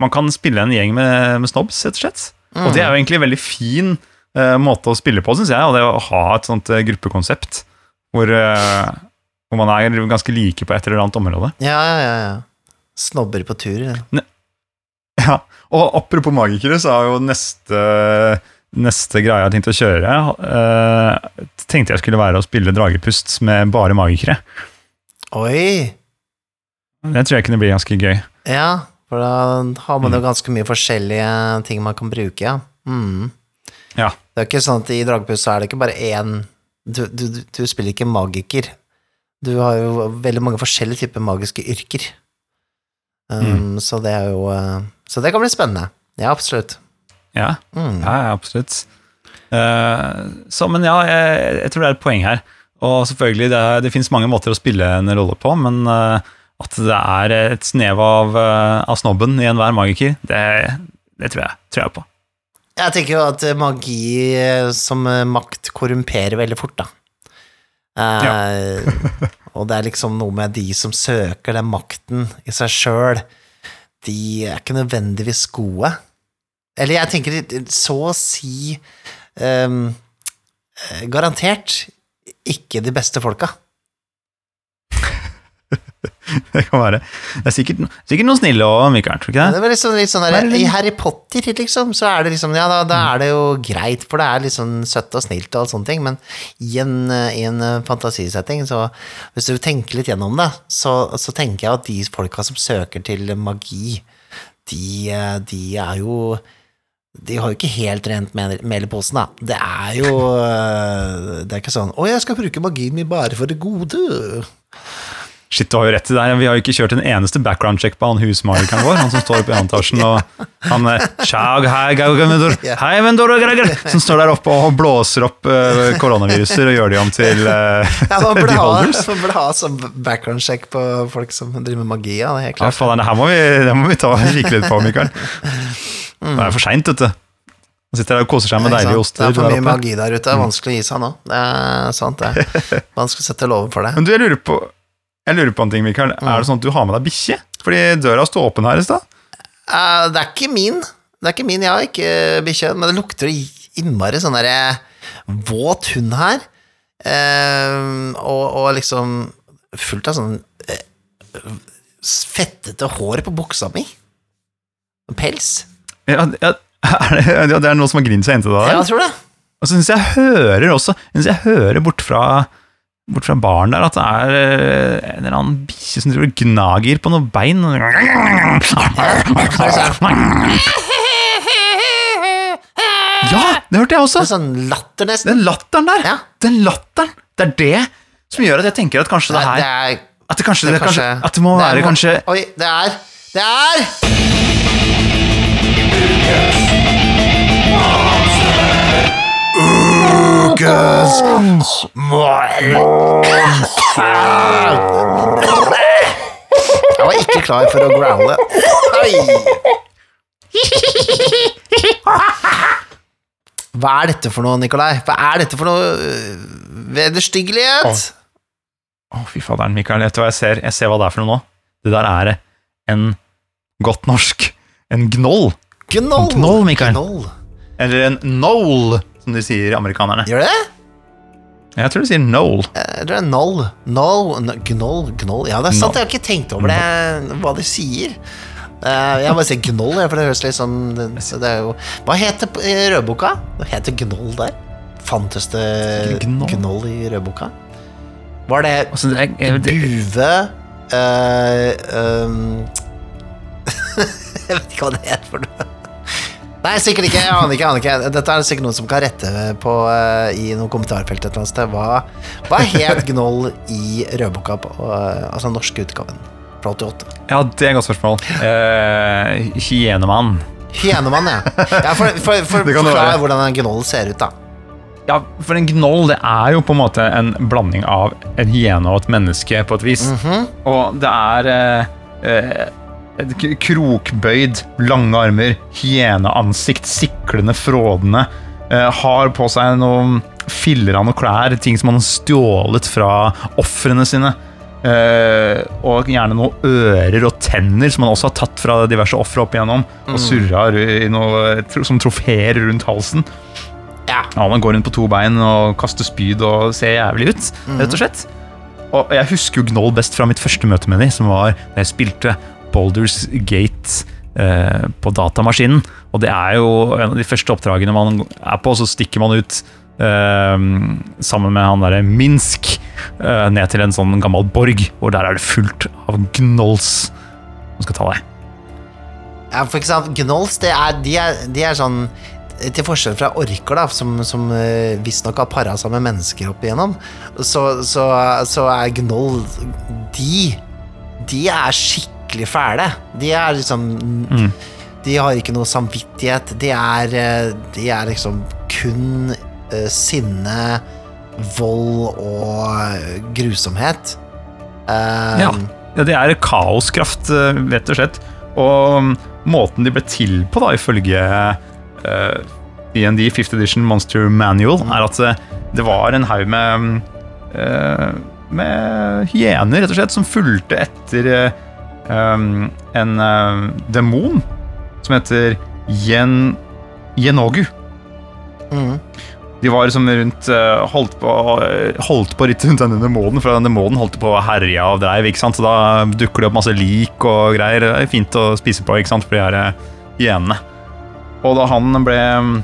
man kan spille en gjeng med, med snobs, rett og slett. Og det er jo egentlig en veldig fin uh, måte å spille på, syns jeg. Og det å ha et sånt uh, gruppekonsept hvor, uh, hvor man er ganske like på et eller annet område. Ja, ja, ja, ja. Snobber på tur. ja. Ja, Og apropos magikere, så er jo neste Neste greie jeg har tenkt å kjøre, eh, tenkte jeg skulle være å spille Dragepust med bare magikere. Oi! Det tror jeg kunne bli ganske gøy. Ja, for da har man Mm. jo ganske mye forskjellige ting man kan bruke, ja. Mm. Ja. Det er ikke sånn at i Dragepust er det ikke bare én du, du, du- spiller ikke magiker. Du har jo veldig mange forskjellige typer magiske yrker. Um, Så det er jo eh, Så det kan bli spennende. Ja, absolutt. Ja, Mm. ja ja, absolutt. Uh, så, men ja, jeg, jeg tror det er et poeng her. Og selvfølgelig, det, det finnes mange måter å spille en rolle på, men eh, at det er et snev av, eh, av snobben i enhver magiker, det, det tror, jeg, tror jeg på. Jeg tenker jo at magi eh, som makt korrumperer veldig fort, da. Eh, og det er liksom noe med de som søker den makten i seg sjøl, de er ikke nødvendigvis gode. Eller jeg tenker så å si eh, garantert ikke de beste folka. Det kan være. Det er sikkert, sikkert noen snille òg, Mikael, tror ikke Det det? var liksom litt sånn der, I Harry Potter, liksom, så er det liksom Ja, da, da er det jo greit, for det er litt sånn søtt og snilt og alt sånne ting, men i en, i en eh, fantasisetting, så hvis du tenker litt gjennom det, så, så tenker jeg at de folka som søker til magi, de, eh, de er jo de har jo ikke helt rent mel i posen, da. Det er jo eh, Det er ikke sånn 'Å, jeg skal bruke magien min bare for det gode'. Shit, du har jo rett i det. Vi har jo ikke kjørt en eneste background check på han husmagikeren vår, han som står oppe i antasjen og han eh, som står der oppe og blåser opp eh, koronaviruser og gjør de om til uh, Ja, man burde ha, man burde ha sånn background check på folk som driver med magi, ja, det er helt Ja, faen, det her må vi, det må vi ta kikke litt på, Mikael. Det er for seint, vet du. Han sitter der og koser seg med deilige oster. Det er for mye magi der ute, det er vanskelig å gi seg nå. Det er sant, det. Vanskelig å sette lover for det. Men du, jeg lurer på, jeg lurer på en ting, Mikael. Mm. Er det sånn at du har med deg bikkje? Fordi døra sto åpen her i stad. Uh, det er ikke min. Det er ikke min, jeg har ikke bikkje, men det lukter innmari sånn derre våt hund her. Uh, og, og liksom fullt av sånn uh, fettete hår på buksa mi. Pels. Ja, ja, er det, ja, det er noen som har grint seg inntil det Ja, jeg tror det. Og så syns jeg hører også synes jeg hører bort fra, bort fra baren der at det er eh, en eller annen bikkje som driver og gnager på noen bein. Ja, det hørte jeg også! Det er sånn latter, nesten. Den latteren der! Ja. Den latteren! Det er det som gjør at jeg tenker at kanskje det her det er At det kanskje, det det kanskje At det må være kanskje Oi, det er Det er Ukens Jeg var ikke klar for å growle. Oi. Hva er dette for noe, Nikolai? Hva er dette for noe øh, vederstyggelighet? Å, fy faderen, Mikael. Vet du hva jeg ser? Jeg ser hva det er for noe nå. Det der er en godt norsk En gnoll. Gnoll. Knoll, Mikael. Knoll. Eller en knoll, som de sier amerikanerne. Gjør det? Jeg tror du sier knoll. Jeg tror det er Knoll. Knoll, Gnoll, Gnoll Ja, det er sant, jeg har ikke tenkt over det, hva de sier. Eh, jeg bare sier Gnoll, for det høres litt sånn det, er jo, Hva heter rødboka? Det heter Gnoll der. Fantes det Gnoll. Gnoll i rødboka? Var det Altså, Buve uh, um, Jeg vet ikke hva det heter for noe. Nei, sikkert ikke. Jeg aner ikke. jeg aner ikke Dette er sikkert noen som kan rette på uh, i noen kommentarfelt et eller annet sted. Hva, hva het Gnoll i rødboka, på, uh, altså den norske utgaven fra 88? ja, det er et godt spørsmål. Uh, Hyenemann. Hyenemann, ja. ja for, for, for, forklar hvordan en gnoll ser ut, da. Ja, for en gnoll det er jo på en måte en blanding av en hyene og et menneske, på et vis. Og det er uh, eh, krokbøyd, lange armer, hyeneansikt, siklende, frådende. eh, har på seg noen filler av noen klær, ting som han har stjålet fra ofrene sine. Eh, og gjerne noen ører og tenner som han også har tatt fra diverse ofre opp igjennom. Og surra i noe, som trofeer rundt halsen. Ja. Ja, Han går rundt på to bein og kaster spyd og ser jævlig ut, rett og slett. Og jeg husker jo Gnoll best fra mitt første møte med dem, som var da jeg spilte Boulders Gate eh, på datamaskinen. Og det er jo en av de første oppdragene man er på, så stikker man ut eh, sammen med han derre Minsk eh, ned til en sånn gammel borg, hvor der er det fullt av gnolls som skal ta deg. Ja, for eksempel, gnolls, det er, de, er, de er sånn Til forskjell fra orker, da, som, som uh, visstnok har para seg med mennesker opp igjennom, så, så, så er gnoll De De er skikkelig fæle. De er liksom De har ikke noe samvittighet. De er, eh, de er liksom kun uh, sinne, vold og eh, grusomhet. Eh, Ja. ja, det er kaoskraft, rett og slett. Og mm, måten de ble til på, da, ifølge uh, DND 5th Edition Monster Manual, er at det var en haug med mm, eh, med hyener, rett og slett, som fulgte etter eh, um, en uh, demon som heter Yen Yenogu. Mm. De var liksom rundt eh, holdt på, holdt på litt rundt denne demonen, for den demonen holdt på å herje av dreiv, ikke sant? Så da dukker det opp masse lik og greier. Det er fint å spise på, ikke sant, for de her eh, hyenene. Og da han ble mm,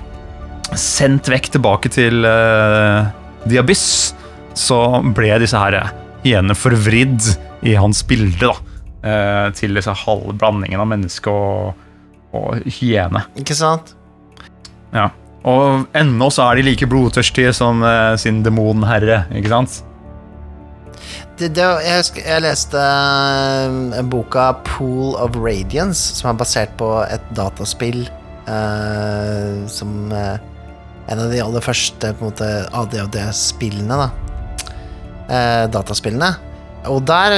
sendt vekk tilbake til uh, The Abyss, så ble disse her hyenene forvridd i hans bilde, da. Eh, til disse halvblandingen av menneske og, og hyene. Ikke sant? Ja. Og ennå så er de like blodtørstige som eh, sin demonherre, ikke sant? Det, det, jeg, husker, jeg leste uh, boka Pool of Radiance, som er basert på et dataspill uh, som uh, En av de aller første ADHD-spillene, da. Dataspillene. Og der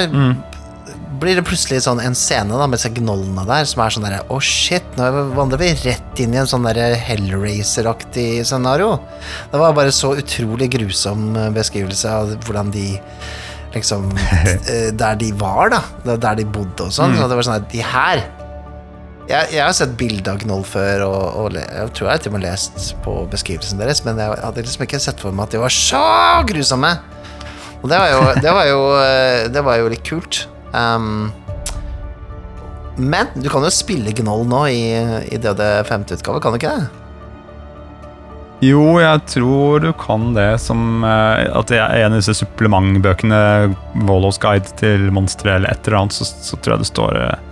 blir det plutselig sånn en scene da med disse gnollene der som er sånn derre Å, shit, nå vandrer vi rett inn i en sånn derre Hellraiser-aktig scenario. Det var bare så utrolig grusom eh, beskrivelse av hvordan de liksom eh, Der de var, da. Der de bodde og sånn. Så det var sånn at de her jeg, jeg har sett bilde av Gnoll før, og, og jeg tror jeg til og med har lest på beskrivelsen deres, men jeg hadde liksom ikke sett for meg at de var så grusomme. Og det var jo, det var jo, eh, det var jo litt kult. Um, men du kan jo spille Gnoll nå i, i DD 5. utgave, kan du ikke det? Jo, jeg tror du kan det som eh, At det er en av disse supplementbøkene, Volos guide til monstre eller et eller annet, så, så tror jeg det står eh,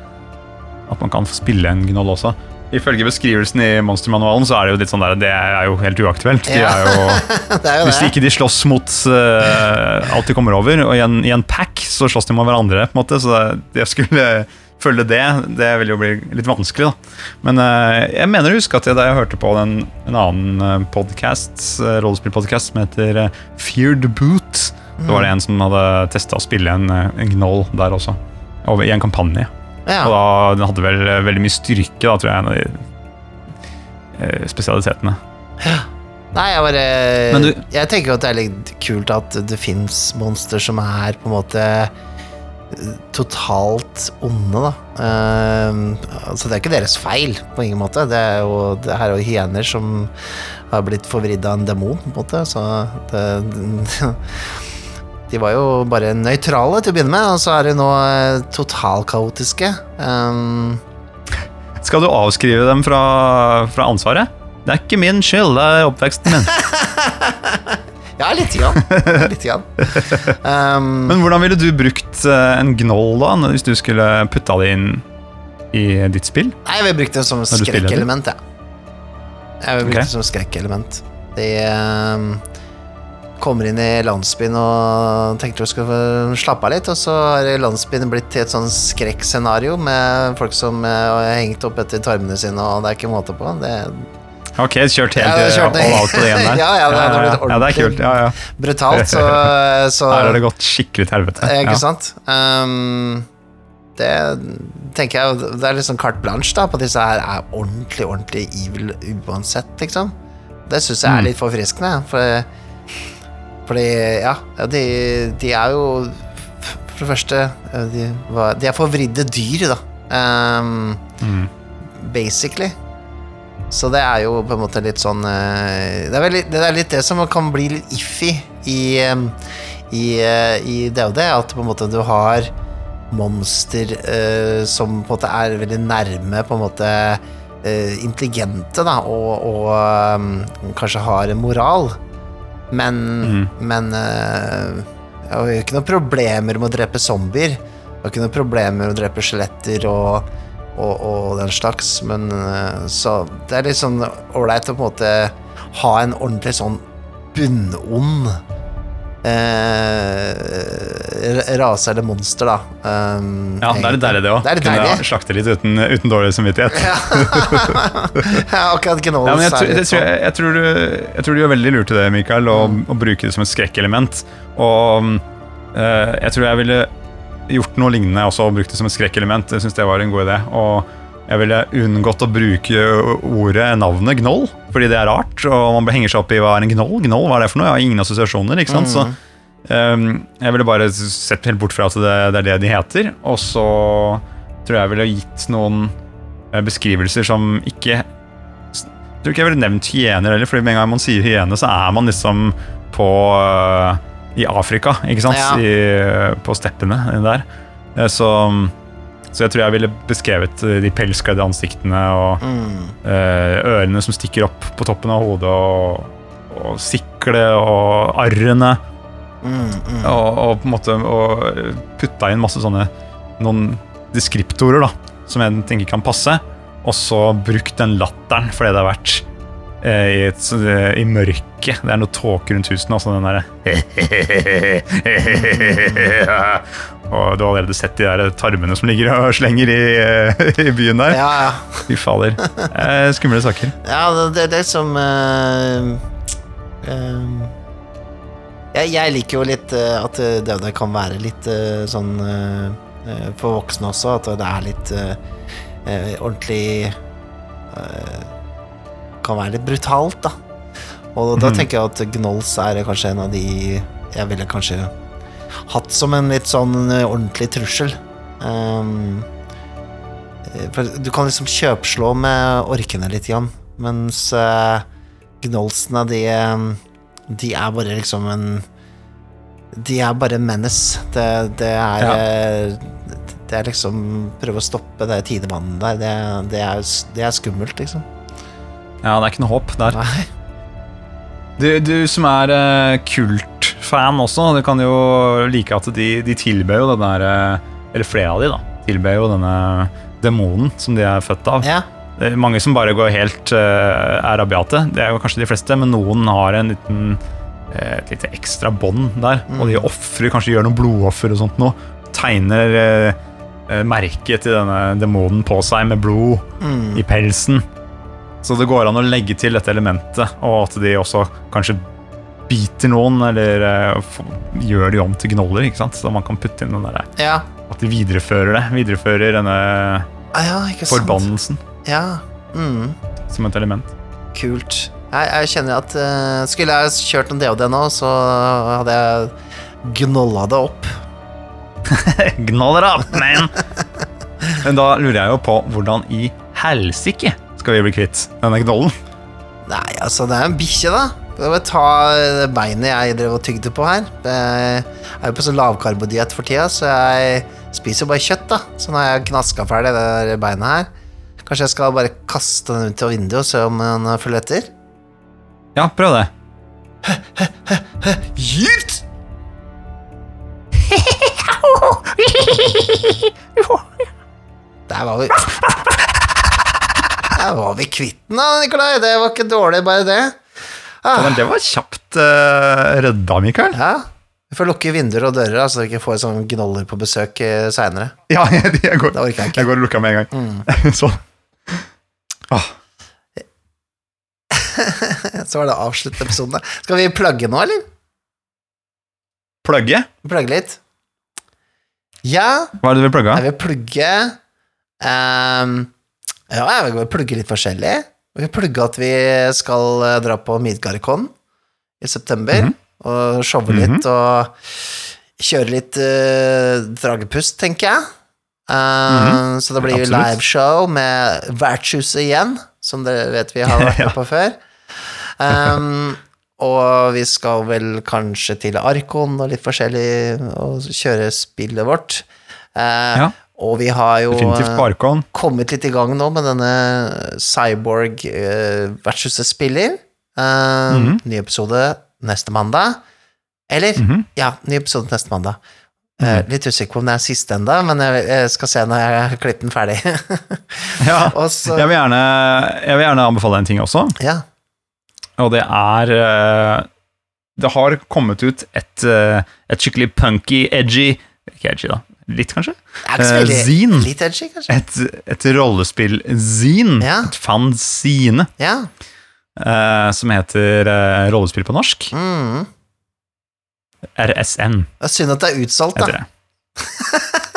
at man kan spille en gnoll også. Ifølge beskrivelsen i monstermanualen så er det jo litt sånn der Det er jo helt uaktuelt. De Ja. er jo Det jo Hvis det. ikke de slåss mot uh, alt de kommer over, og i en, i en pack så slåss de mot hverandre, på en måte, så å skulle følge det, det vil jo bli litt vanskelig, da. Men uh, jeg mener å huske at jeg, da jeg hørte på en, en annen podkast, rollespillpodkast, som heter Feared Boot, så var det en som hadde testa å spille en, eh, en gnoll der også, over, i en kampanje. Og da den hadde vel eh, veldig mye styrke, da, tror jeg, en av de eh, spesialitetene. Nei, jeg bare Men du- Jeg tenker jo at det er litt kult at det fins monster som er på en måte totalt onde, da. Uh, altså, det er ikke deres feil, på ingen måte. Det er jo det her er jo hyener som har blitt forvridd av en demon, på en måte, så det De var jo bare nøytrale til å begynne med, og så er de nå eh, totalkaotiske. Um, Skal du avskrive dem fra, fra ansvaret? Det er ikke min skyld, det er oppveksten min. ja, lite grann. Litt grann. Um, Men hvordan ville du brukt eh, en gnoll da, hvis du skulle putta det inn i ditt spill? nei, jeg ville brukt det som det? skrekkelement, jeg. Jeg vil bruke okay. det som skrekkelement. De um, kommer inn i landsbyen og tenker de skal slappe av litt, og så har landsbyen blitt til et sånn skrekkscenario med folk som eh, har hengt opp etter tarmene sine, og det er ikke måte på. Det Ok, kjørt helt Ja, er kjørt all out på det igjen der. Ja, ja, det blitt ja, det er kult. Ja, ja. brutalt, så, så Her har det gått skikkelig til helvete. Eh, Ikke Ja. sant? Um, det tenker jeg Det er litt sånn carte blanche da på disse her er ordentlig, ordentlig evil uansett, liksom. Det syns jeg er Mm. litt forfriskende. For, fordi, ja, de, de er jo For det første De, var, de er forvridde dyr, da. Um, Mm. basically. Så det er jo på en måte litt sånn eh, Det er, veldig, det er litt det som kan bli litt iffy i, em, i, eh, i DOD, at på en måte du har monster uh, som på en måte er veldig nærme på en måte uh, intelligente, da, og, og um, kanskje har en moral, men, mm. men eh, jeg har ikke noen problemer med å drepe zombier. Jeg har ikke noen problemer med å drepe skjeletter og og, og den slags, men eh, så det er litt sånn ålreit å på en måte ha en ordentlig sånn bunnond eh, rase eller monster, da. Um, Ja, det er litt deilig, det òg. Det Kunne deilig. slakte litt uten, uten dårlig samvittighet. ja, akkurat Gnolls Ja, jeg, tror, jeg, jeg, tror du, jeg tror du gjør veldig lurt i det, Mikael, å, Mm. å bruke det som et skrekkelement. Og eh, jeg tror jeg ville gjort noe lignende også, og brukt det som et skrekkelement. Jeg synes det var en god idé. Og jeg ville unngått å bruke ordet, navnet, gnoll, fordi det er rart. Og man henger seg opp i hva er en gnoll? Gnoll, hva er det for noe? Jeg har ingen assosiasjoner, ikke sant? Så um, jeg ville bare sett helt bort fra at det, det er det de heter. Og så tror jeg jeg ville gitt noen eh, beskrivelser som ikke jeg tror ikke jeg ville nevnt hyener heller, fordi med en gang man sier hyene, så er man liksom på uh, i Afrika, ikke sant? Ja. I, på steppene der. Eh, Så, så jeg tror jeg ville beskrevet øh, de pelskledde ansiktene og Mm. øh, ørene som stikker opp på toppen av hodet, og, og siklet og arrene. Mm, mm. Og, og på en måte og putta inn masse sånne noen deskriptorer da, som jeg tenker kan passe, og så brukt den latteren for det det vært eh, i, et, eh, i mørket. Det er noe tåke rundt husene, altså den derre Og du har allerede sett de der tarmene som ligger og slenger i, eh, i byen der. Ja, ja. Fy fader. Eh, skumle saker. Ja, det, er det som uh, uh, jeg, jeg liker jo litt uh, at det, det kan være litt eh, sånn eh, eh, for voksne også, at det er litt eh, eh, ordentlig eh, Kan være litt brutalt, da. Og da Mhm. tenker jeg at Gnolls er kanskje en av de jeg ville kanskje hatt som en litt sånn eh, ordentlig trussel. Um, eh, du kan liksom kjøpslå med orkene litt, Jan, mens uh, Gnollsene, de, eh, de er bare liksom en De er bare menace. Det, det er Ja. eh, Det er liksom Prøve å stoppe det tidevannet der. Det, det, er, det er skummelt, liksom. Ja, det er ikke noe håp der. Nei. Du, du som er uh, kultfan også, du kan jo like at de, de tilber jo den her, eh, Eller flere av de, da. Tilber jo denne demonen som de er født av. Ja. Det er mange som bare går helt uh, er rabiate. Det er jo kanskje de fleste, men noen har en liten et lite ekstra bånd der. Og de ofrer, kanskje gjør noen blodoffer og sånt noe. Tegner eh, merket til denne demonen på seg med blod Mm. i pelsen. Så det går an å legge til dette elementet, og at de også kanskje biter noen, eller uh, gjør de om til gnoller, ikke sant? Så man kan putte inn den der, Ja. at de viderefører det. Viderefører denne Ah, ja, forbannelsen Ja. Mm. som et element. Kult. Jeg, jeg kjenner at uh, Skulle jeg kjørt en DOD nå, så hadde jeg gnolla det opp. Gnoller opp, man! Men da lurer jeg jo på hvordan i helsike skal vi bli kvitt denne knollen? Nei, altså, det er en bikkje, da. Jeg vil ta det beinet jeg drev og tygde på her. Jeg er jo på sånn lavkarbodiett for tida, så jeg spiser jo bare kjøtt, da. Så nå har jeg gnaska ferdig det der beinet her. Kanskje jeg skal bare kaste den ut av vinduet og se om den følger etter? Ja, prøv det. Gyrt! Der var vi Der var vi kvitt den, da, Nikolai. Det var ikke dårlig, bare det. Ja, men det var kjapt uh, redda, Mikael. Ja. Vi får lukke vinduer og dører, så vi ikke får sånn gnoller på besøk uh, seinere. Ja, jeg, jeg, går, jeg jeg går og lukker med en gang. sånn. Ah. Så var det avslutt episoden. Skal vi plugge nå, eller? plugge? Plugge litt? Ja, Hva er det du vil plugge? jeg vil plugge ehm, Ja, jeg vil plugge litt forskjellig. Vi vil plugge at vi skal eh, dra på Midgardcon i september. Mhm. Og showe litt og kjøre litt uh, dragepust, tenker jeg. Eh, Så det blir jo. Liveshow med Vertshuset igjen, som dere vet vi har vært med på før. Um, og vi skal vel kanskje til Arkon og litt forskjellig og kjøre spillet vårt. Uh, Ja. Og vi har jo eh, kommet litt i gang nå med denne Cyborg uh, Vertshuset spiller. mm -hmm. Ny episode neste mandag. Eller, Mhm. ja, ny episode neste mandag. Eh, litt usikker på om det er siste enda, men jeg, jeg skal se når jeg har klippet den ferdig. Ja. så, Jeg vil, gjerne, jeg vil gjerne anbefale en ting også, ja. og det er uh, Det har kommet ut et, eh, et skikkelig punky, edgy Ikke edgy, da. Litt, kanskje? Eh, veldig Zine. Litt edgy, kanskje? Et, et rollespill-zine. Ja. Et fanzine. Ja. Uh, som heter uh, Rollespill på norsk. Mm. RSN Det er synd at det er utsolgt, da.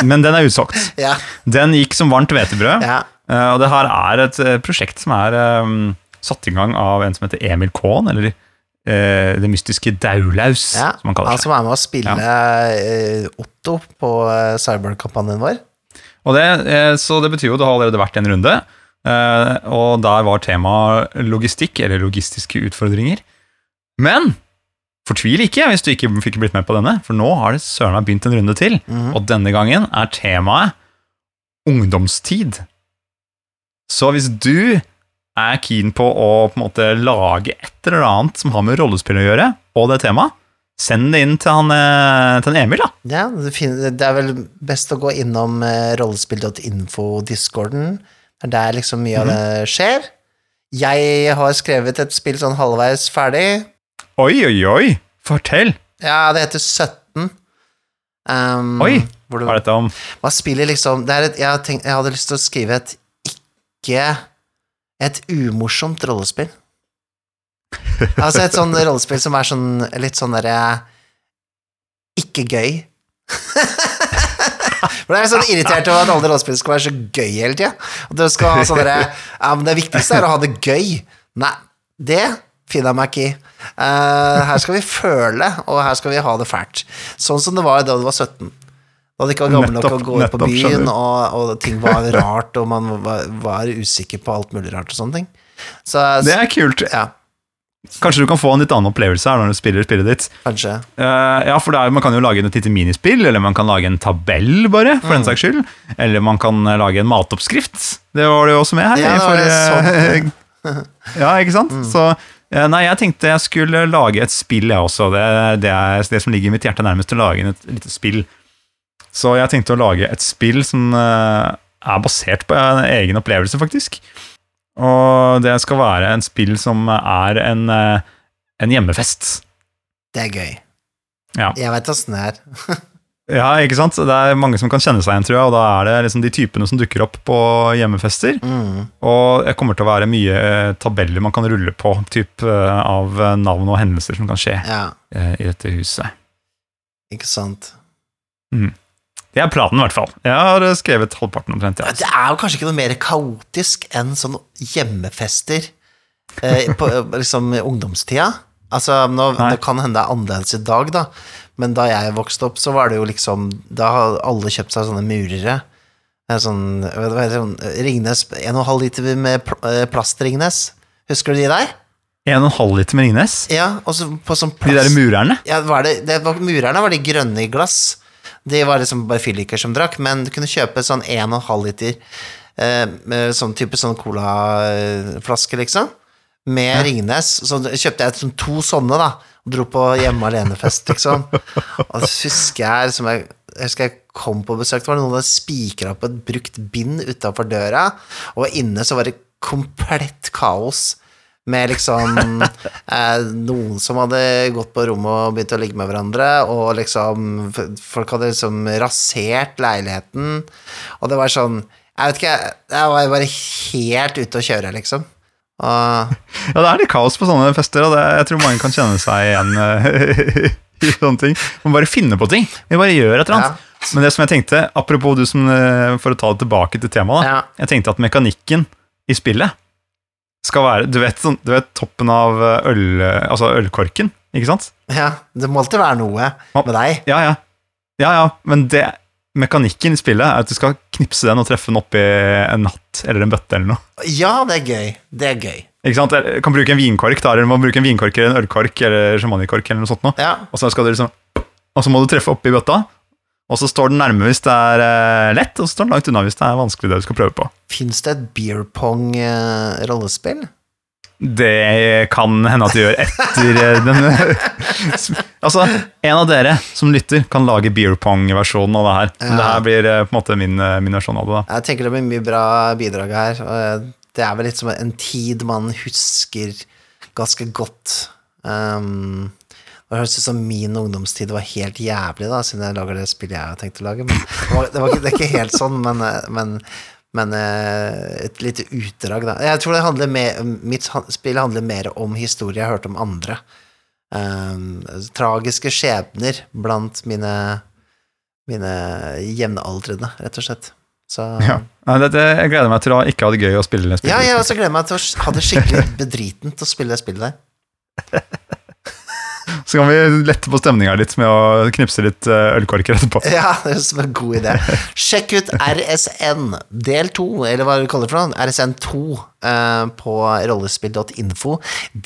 Men den er utsolgt. Ja, Den gikk som varmt hvetebrød. ja. Eh, og det her er et prosjekt som er um, satt i gang av en som heter Emil Kohn, eller eh, Det mystiske Daulaus, ja. som han kaller Han seg. som er med å spille eh, Otto på uh, Cyborg-kampanjen vår. Og det, eh, så det betyr jo det har allerede vært en runde, eh, og der var tema logistikk, eller logistiske utfordringer. Men fortvil ikke hvis du ikke fikk blitt med på denne, for nå har det søren meg begynt en runde til, Mhm. og denne gangen er temaet ungdomstid. Så hvis du er keen på å på en måte lage et eller annet som har med rollespill å gjøre, og det temaet, send det inn til, han, eh, til Emil, da. Ja, det, er vel best å gå innom uh, rollespill.info-discorden. Det er der liksom mye av Mhm. det skjer. Jeg har skrevet et spill sånn halvveis ferdig. Oi, oi, oi! Fortell! Ja, det heter 17. Um, Oi, Hva er dette om? Man spiller liksom det er et, jeg, tenkt, jeg hadde lyst til å skrive et ikke Et umorsomt rollespill. Altså et sånn rollespill som er sånn litt sånn derre Ikke gøy. For det er sånn irritert over at alle rollespill skal være så gøy hele tida. Og du skal ha sånn derre Ja, men det viktigste er å ha det gøy. Nei, det finner jeg meg ikke i. Uh, her skal vi føle, og her skal vi ha det fælt. Sånn som det var da du var 17. Da det ikke var gammel nok til å gå ut på byen, og, og ting var rart, og man var, var usikker på alt mulig rart og sånne ting. Så Det er kult. ja, Kanskje du kan få en litt annen opplevelse her når du spiller spillet ditt. kanskje. Uh, ja, for det er, Man kan jo lage et lite minispill, eller man kan lage en tabell, bare, for den saks skyld. Eller man kan eh, lage en matoppskrift. Det var det jo også med her. Ja, for, sånn. ja, ikke sant? Så eh, Nei, jeg tenkte jeg skulle lage et spill, jeg også. Det, det er det som ligger i mitt hjerte nærmest, å lage et lite spill. Så jeg tenkte å lage et spill som eh, er basert på en egen opplevelse, faktisk. Og det skal være en spill som er en, eh, en hjemmefest. Det er gøy. Ja. Jeg veit åssen det er. Ja, ikke sant? Det er mange som kan kjenne seg igjen, tror jeg, og da er det liksom de typene som dukker opp på hjemmefester. Mm. Og det kommer til å være mye eh, tabeller man kan rulle på, typ av navn og hendelser som kan skje Ja, i dette huset. ikke sant. Det er planen, i hvert fall. Jeg har eh, skrevet halvparten omtrent. Ja. Det er jo kanskje ikke noe mer kaotisk enn sånne hjemmefester eh, på eh, liksom ungdomstida. Altså, nå, det kan hende det er annerledes i dag, da, men da jeg vokste opp, så var det jo liksom Da har alle kjøpt seg sånne murere. Sånn, sånn Ringnes 1,5 liter med pl eh, plast-Ringnes. Husker du de der? 1,5 liter med Ringnes? Ja, og så på sånn plast... De der murerne? ja, var det, det var, Murerne var de grønne i glass. De var liksom bare fylliker som drakk, men du kunne kjøpe sånn 1,5 liter eh, sånn type sånn colaflaske, liksom. Med Ringnes. Så kjøpte jeg sånn to sånne, da. Og dro på hjemme alene-fest, liksom. Og så husker jeg som jeg jeg husker jeg kom på besøk, det var noen som spikra opp et brukt bind utafor døra, og inne så var det komplett kaos. Med liksom eh, noen som hadde gått på rommet og begynt å ligge med hverandre, og liksom Folk hadde liksom rasert leiligheten, og det var sånn Jeg vet ikke, jeg var bare helt ute å kjøre, liksom. Og Ja, det er litt kaos på sånne fester, og det, jeg tror mange kan kjenne seg igjen eh, i sånne ting. Man bare finner på ting. Vi bare gjør et eller annet. Men det som jeg tenkte, apropos du som, eh, for å ta det tilbake til temaet, da. Ja. Jeg tenkte at mekanikken i spillet skal være Du vet, sånn- du vet toppen av øl, altså ølkorken, ikke sant? ja, det må alltid være noe med deg. Ja, ja. Ja, ja, men det, mekanikken i spillet er at du skal knipse den og treffe den oppi en hatt eller en bøtte eller noe. Ja, det er gøy. Det er gøy. Ikke sant? Du kan bruke en vinkork, da, eller man bruker en vinkork eller en ølkork eller sjamanikork eller noe sånt noe. Ja. Og så skal du liksom Og så må du treffe oppi bøtta, og så står den nærme hvis det er eh, lett, og så står den langt unna hvis det er vanskelig det du skal prøve på. Fins det et beer pong-rollespill? Det kan hende at du gjør etter eh, den Altså, en av dere som lytter, kan lage beer pong-versjonen av det her. Men det her blir eh, på en måte min, eh, min versjon av det. da Jeg tenker det blir mye bra bidrag her. Det er vel litt som en tid man husker ganske godt. Um, det høres ut som min ungdomstid var helt jævlig, da, siden jeg lager det spillet jeg har tenkt å lage. Men det, var, det, var, det er ikke helt sånn, men, men, men eh, et lite utdrag, da. Jeg tror det handler mer, mitt spill handler mer om historie jeg har hørt om andre. Um, tragiske skjebner blant mine mine jevnaldrende, rett og slett. Så Ja. Det, det, jeg gleder meg til å ikke ha det gøy å spille det spillet. Ja, jeg også gleder meg til å ha det skikkelig bedritent å spille det spillet der. Så kan vi lette på stemninga litt med å knipse litt eh, ølkorker etterpå. Ja, det er en god idé. Sjekk ut RSN del 2, eller hva du kaller det for noe, RSN2 eh, på rollespill.info.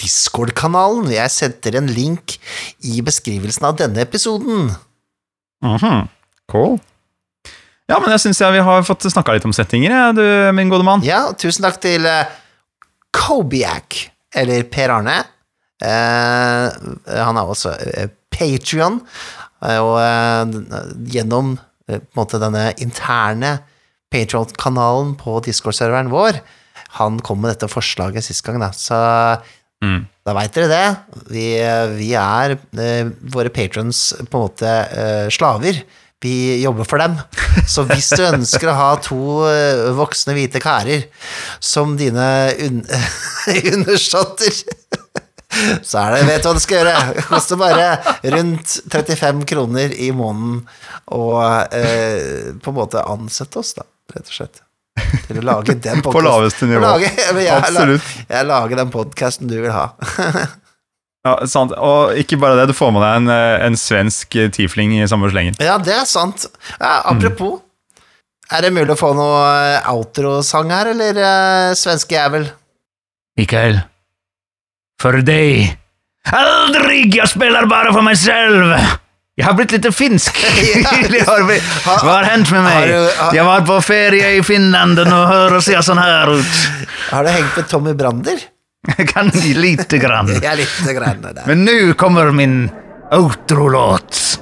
Discord-kanalen. Jeg setter en link i beskrivelsen av denne episoden. Mhm. Cool. Ja, men jeg syns vi har fått snakka litt om settinger, jeg, du, min gode mann. Ja, tusen takk til uh, Kobiak, eller Per Arne. Eh, han er også uh, Patrion, og eh, gjennom eh, på en måte denne interne Patreon-kanalen på Discord-serveren vår, han kom med dette forslaget sist gang, da. Så Mm. da veit dere det. Vi, vi er eh, våre patrons på en måte eh, slaver. Vi jobber for dem. Så hvis du ønsker å ha to eh, voksne hvite karer som dine un undersåtter så er det, vet du hva du skal gjøre. Det koster bare rundt 35 kroner i måneden å eh, på en måte ansette oss, da, rett og slett. Til å lage den På laveste nivå. Lage, jeg, jeg, Absolutt. jeg lager den podkasten du vil ha. Ja, sant. Og ikke bare det, du får med deg en, eh, en svensk eh, tiefling i samme slengen. Ja, det er sant. Ja, apropos, er det mulig å få noe outrosang her, eller uh, svenske jævel? Mikael, for deg Aldrig, jeg spiller bare for meg selv. Jeg har blitt litt finsk. Hva har hendt med meg? Jeg var på ferie i Finland, og nå høres jeg sånn her ut. Har du hengt med Tommy Brander? Kan lite grann. ja, lite grann der. Men nå kommer min outro-låt.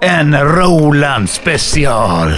En Roland special.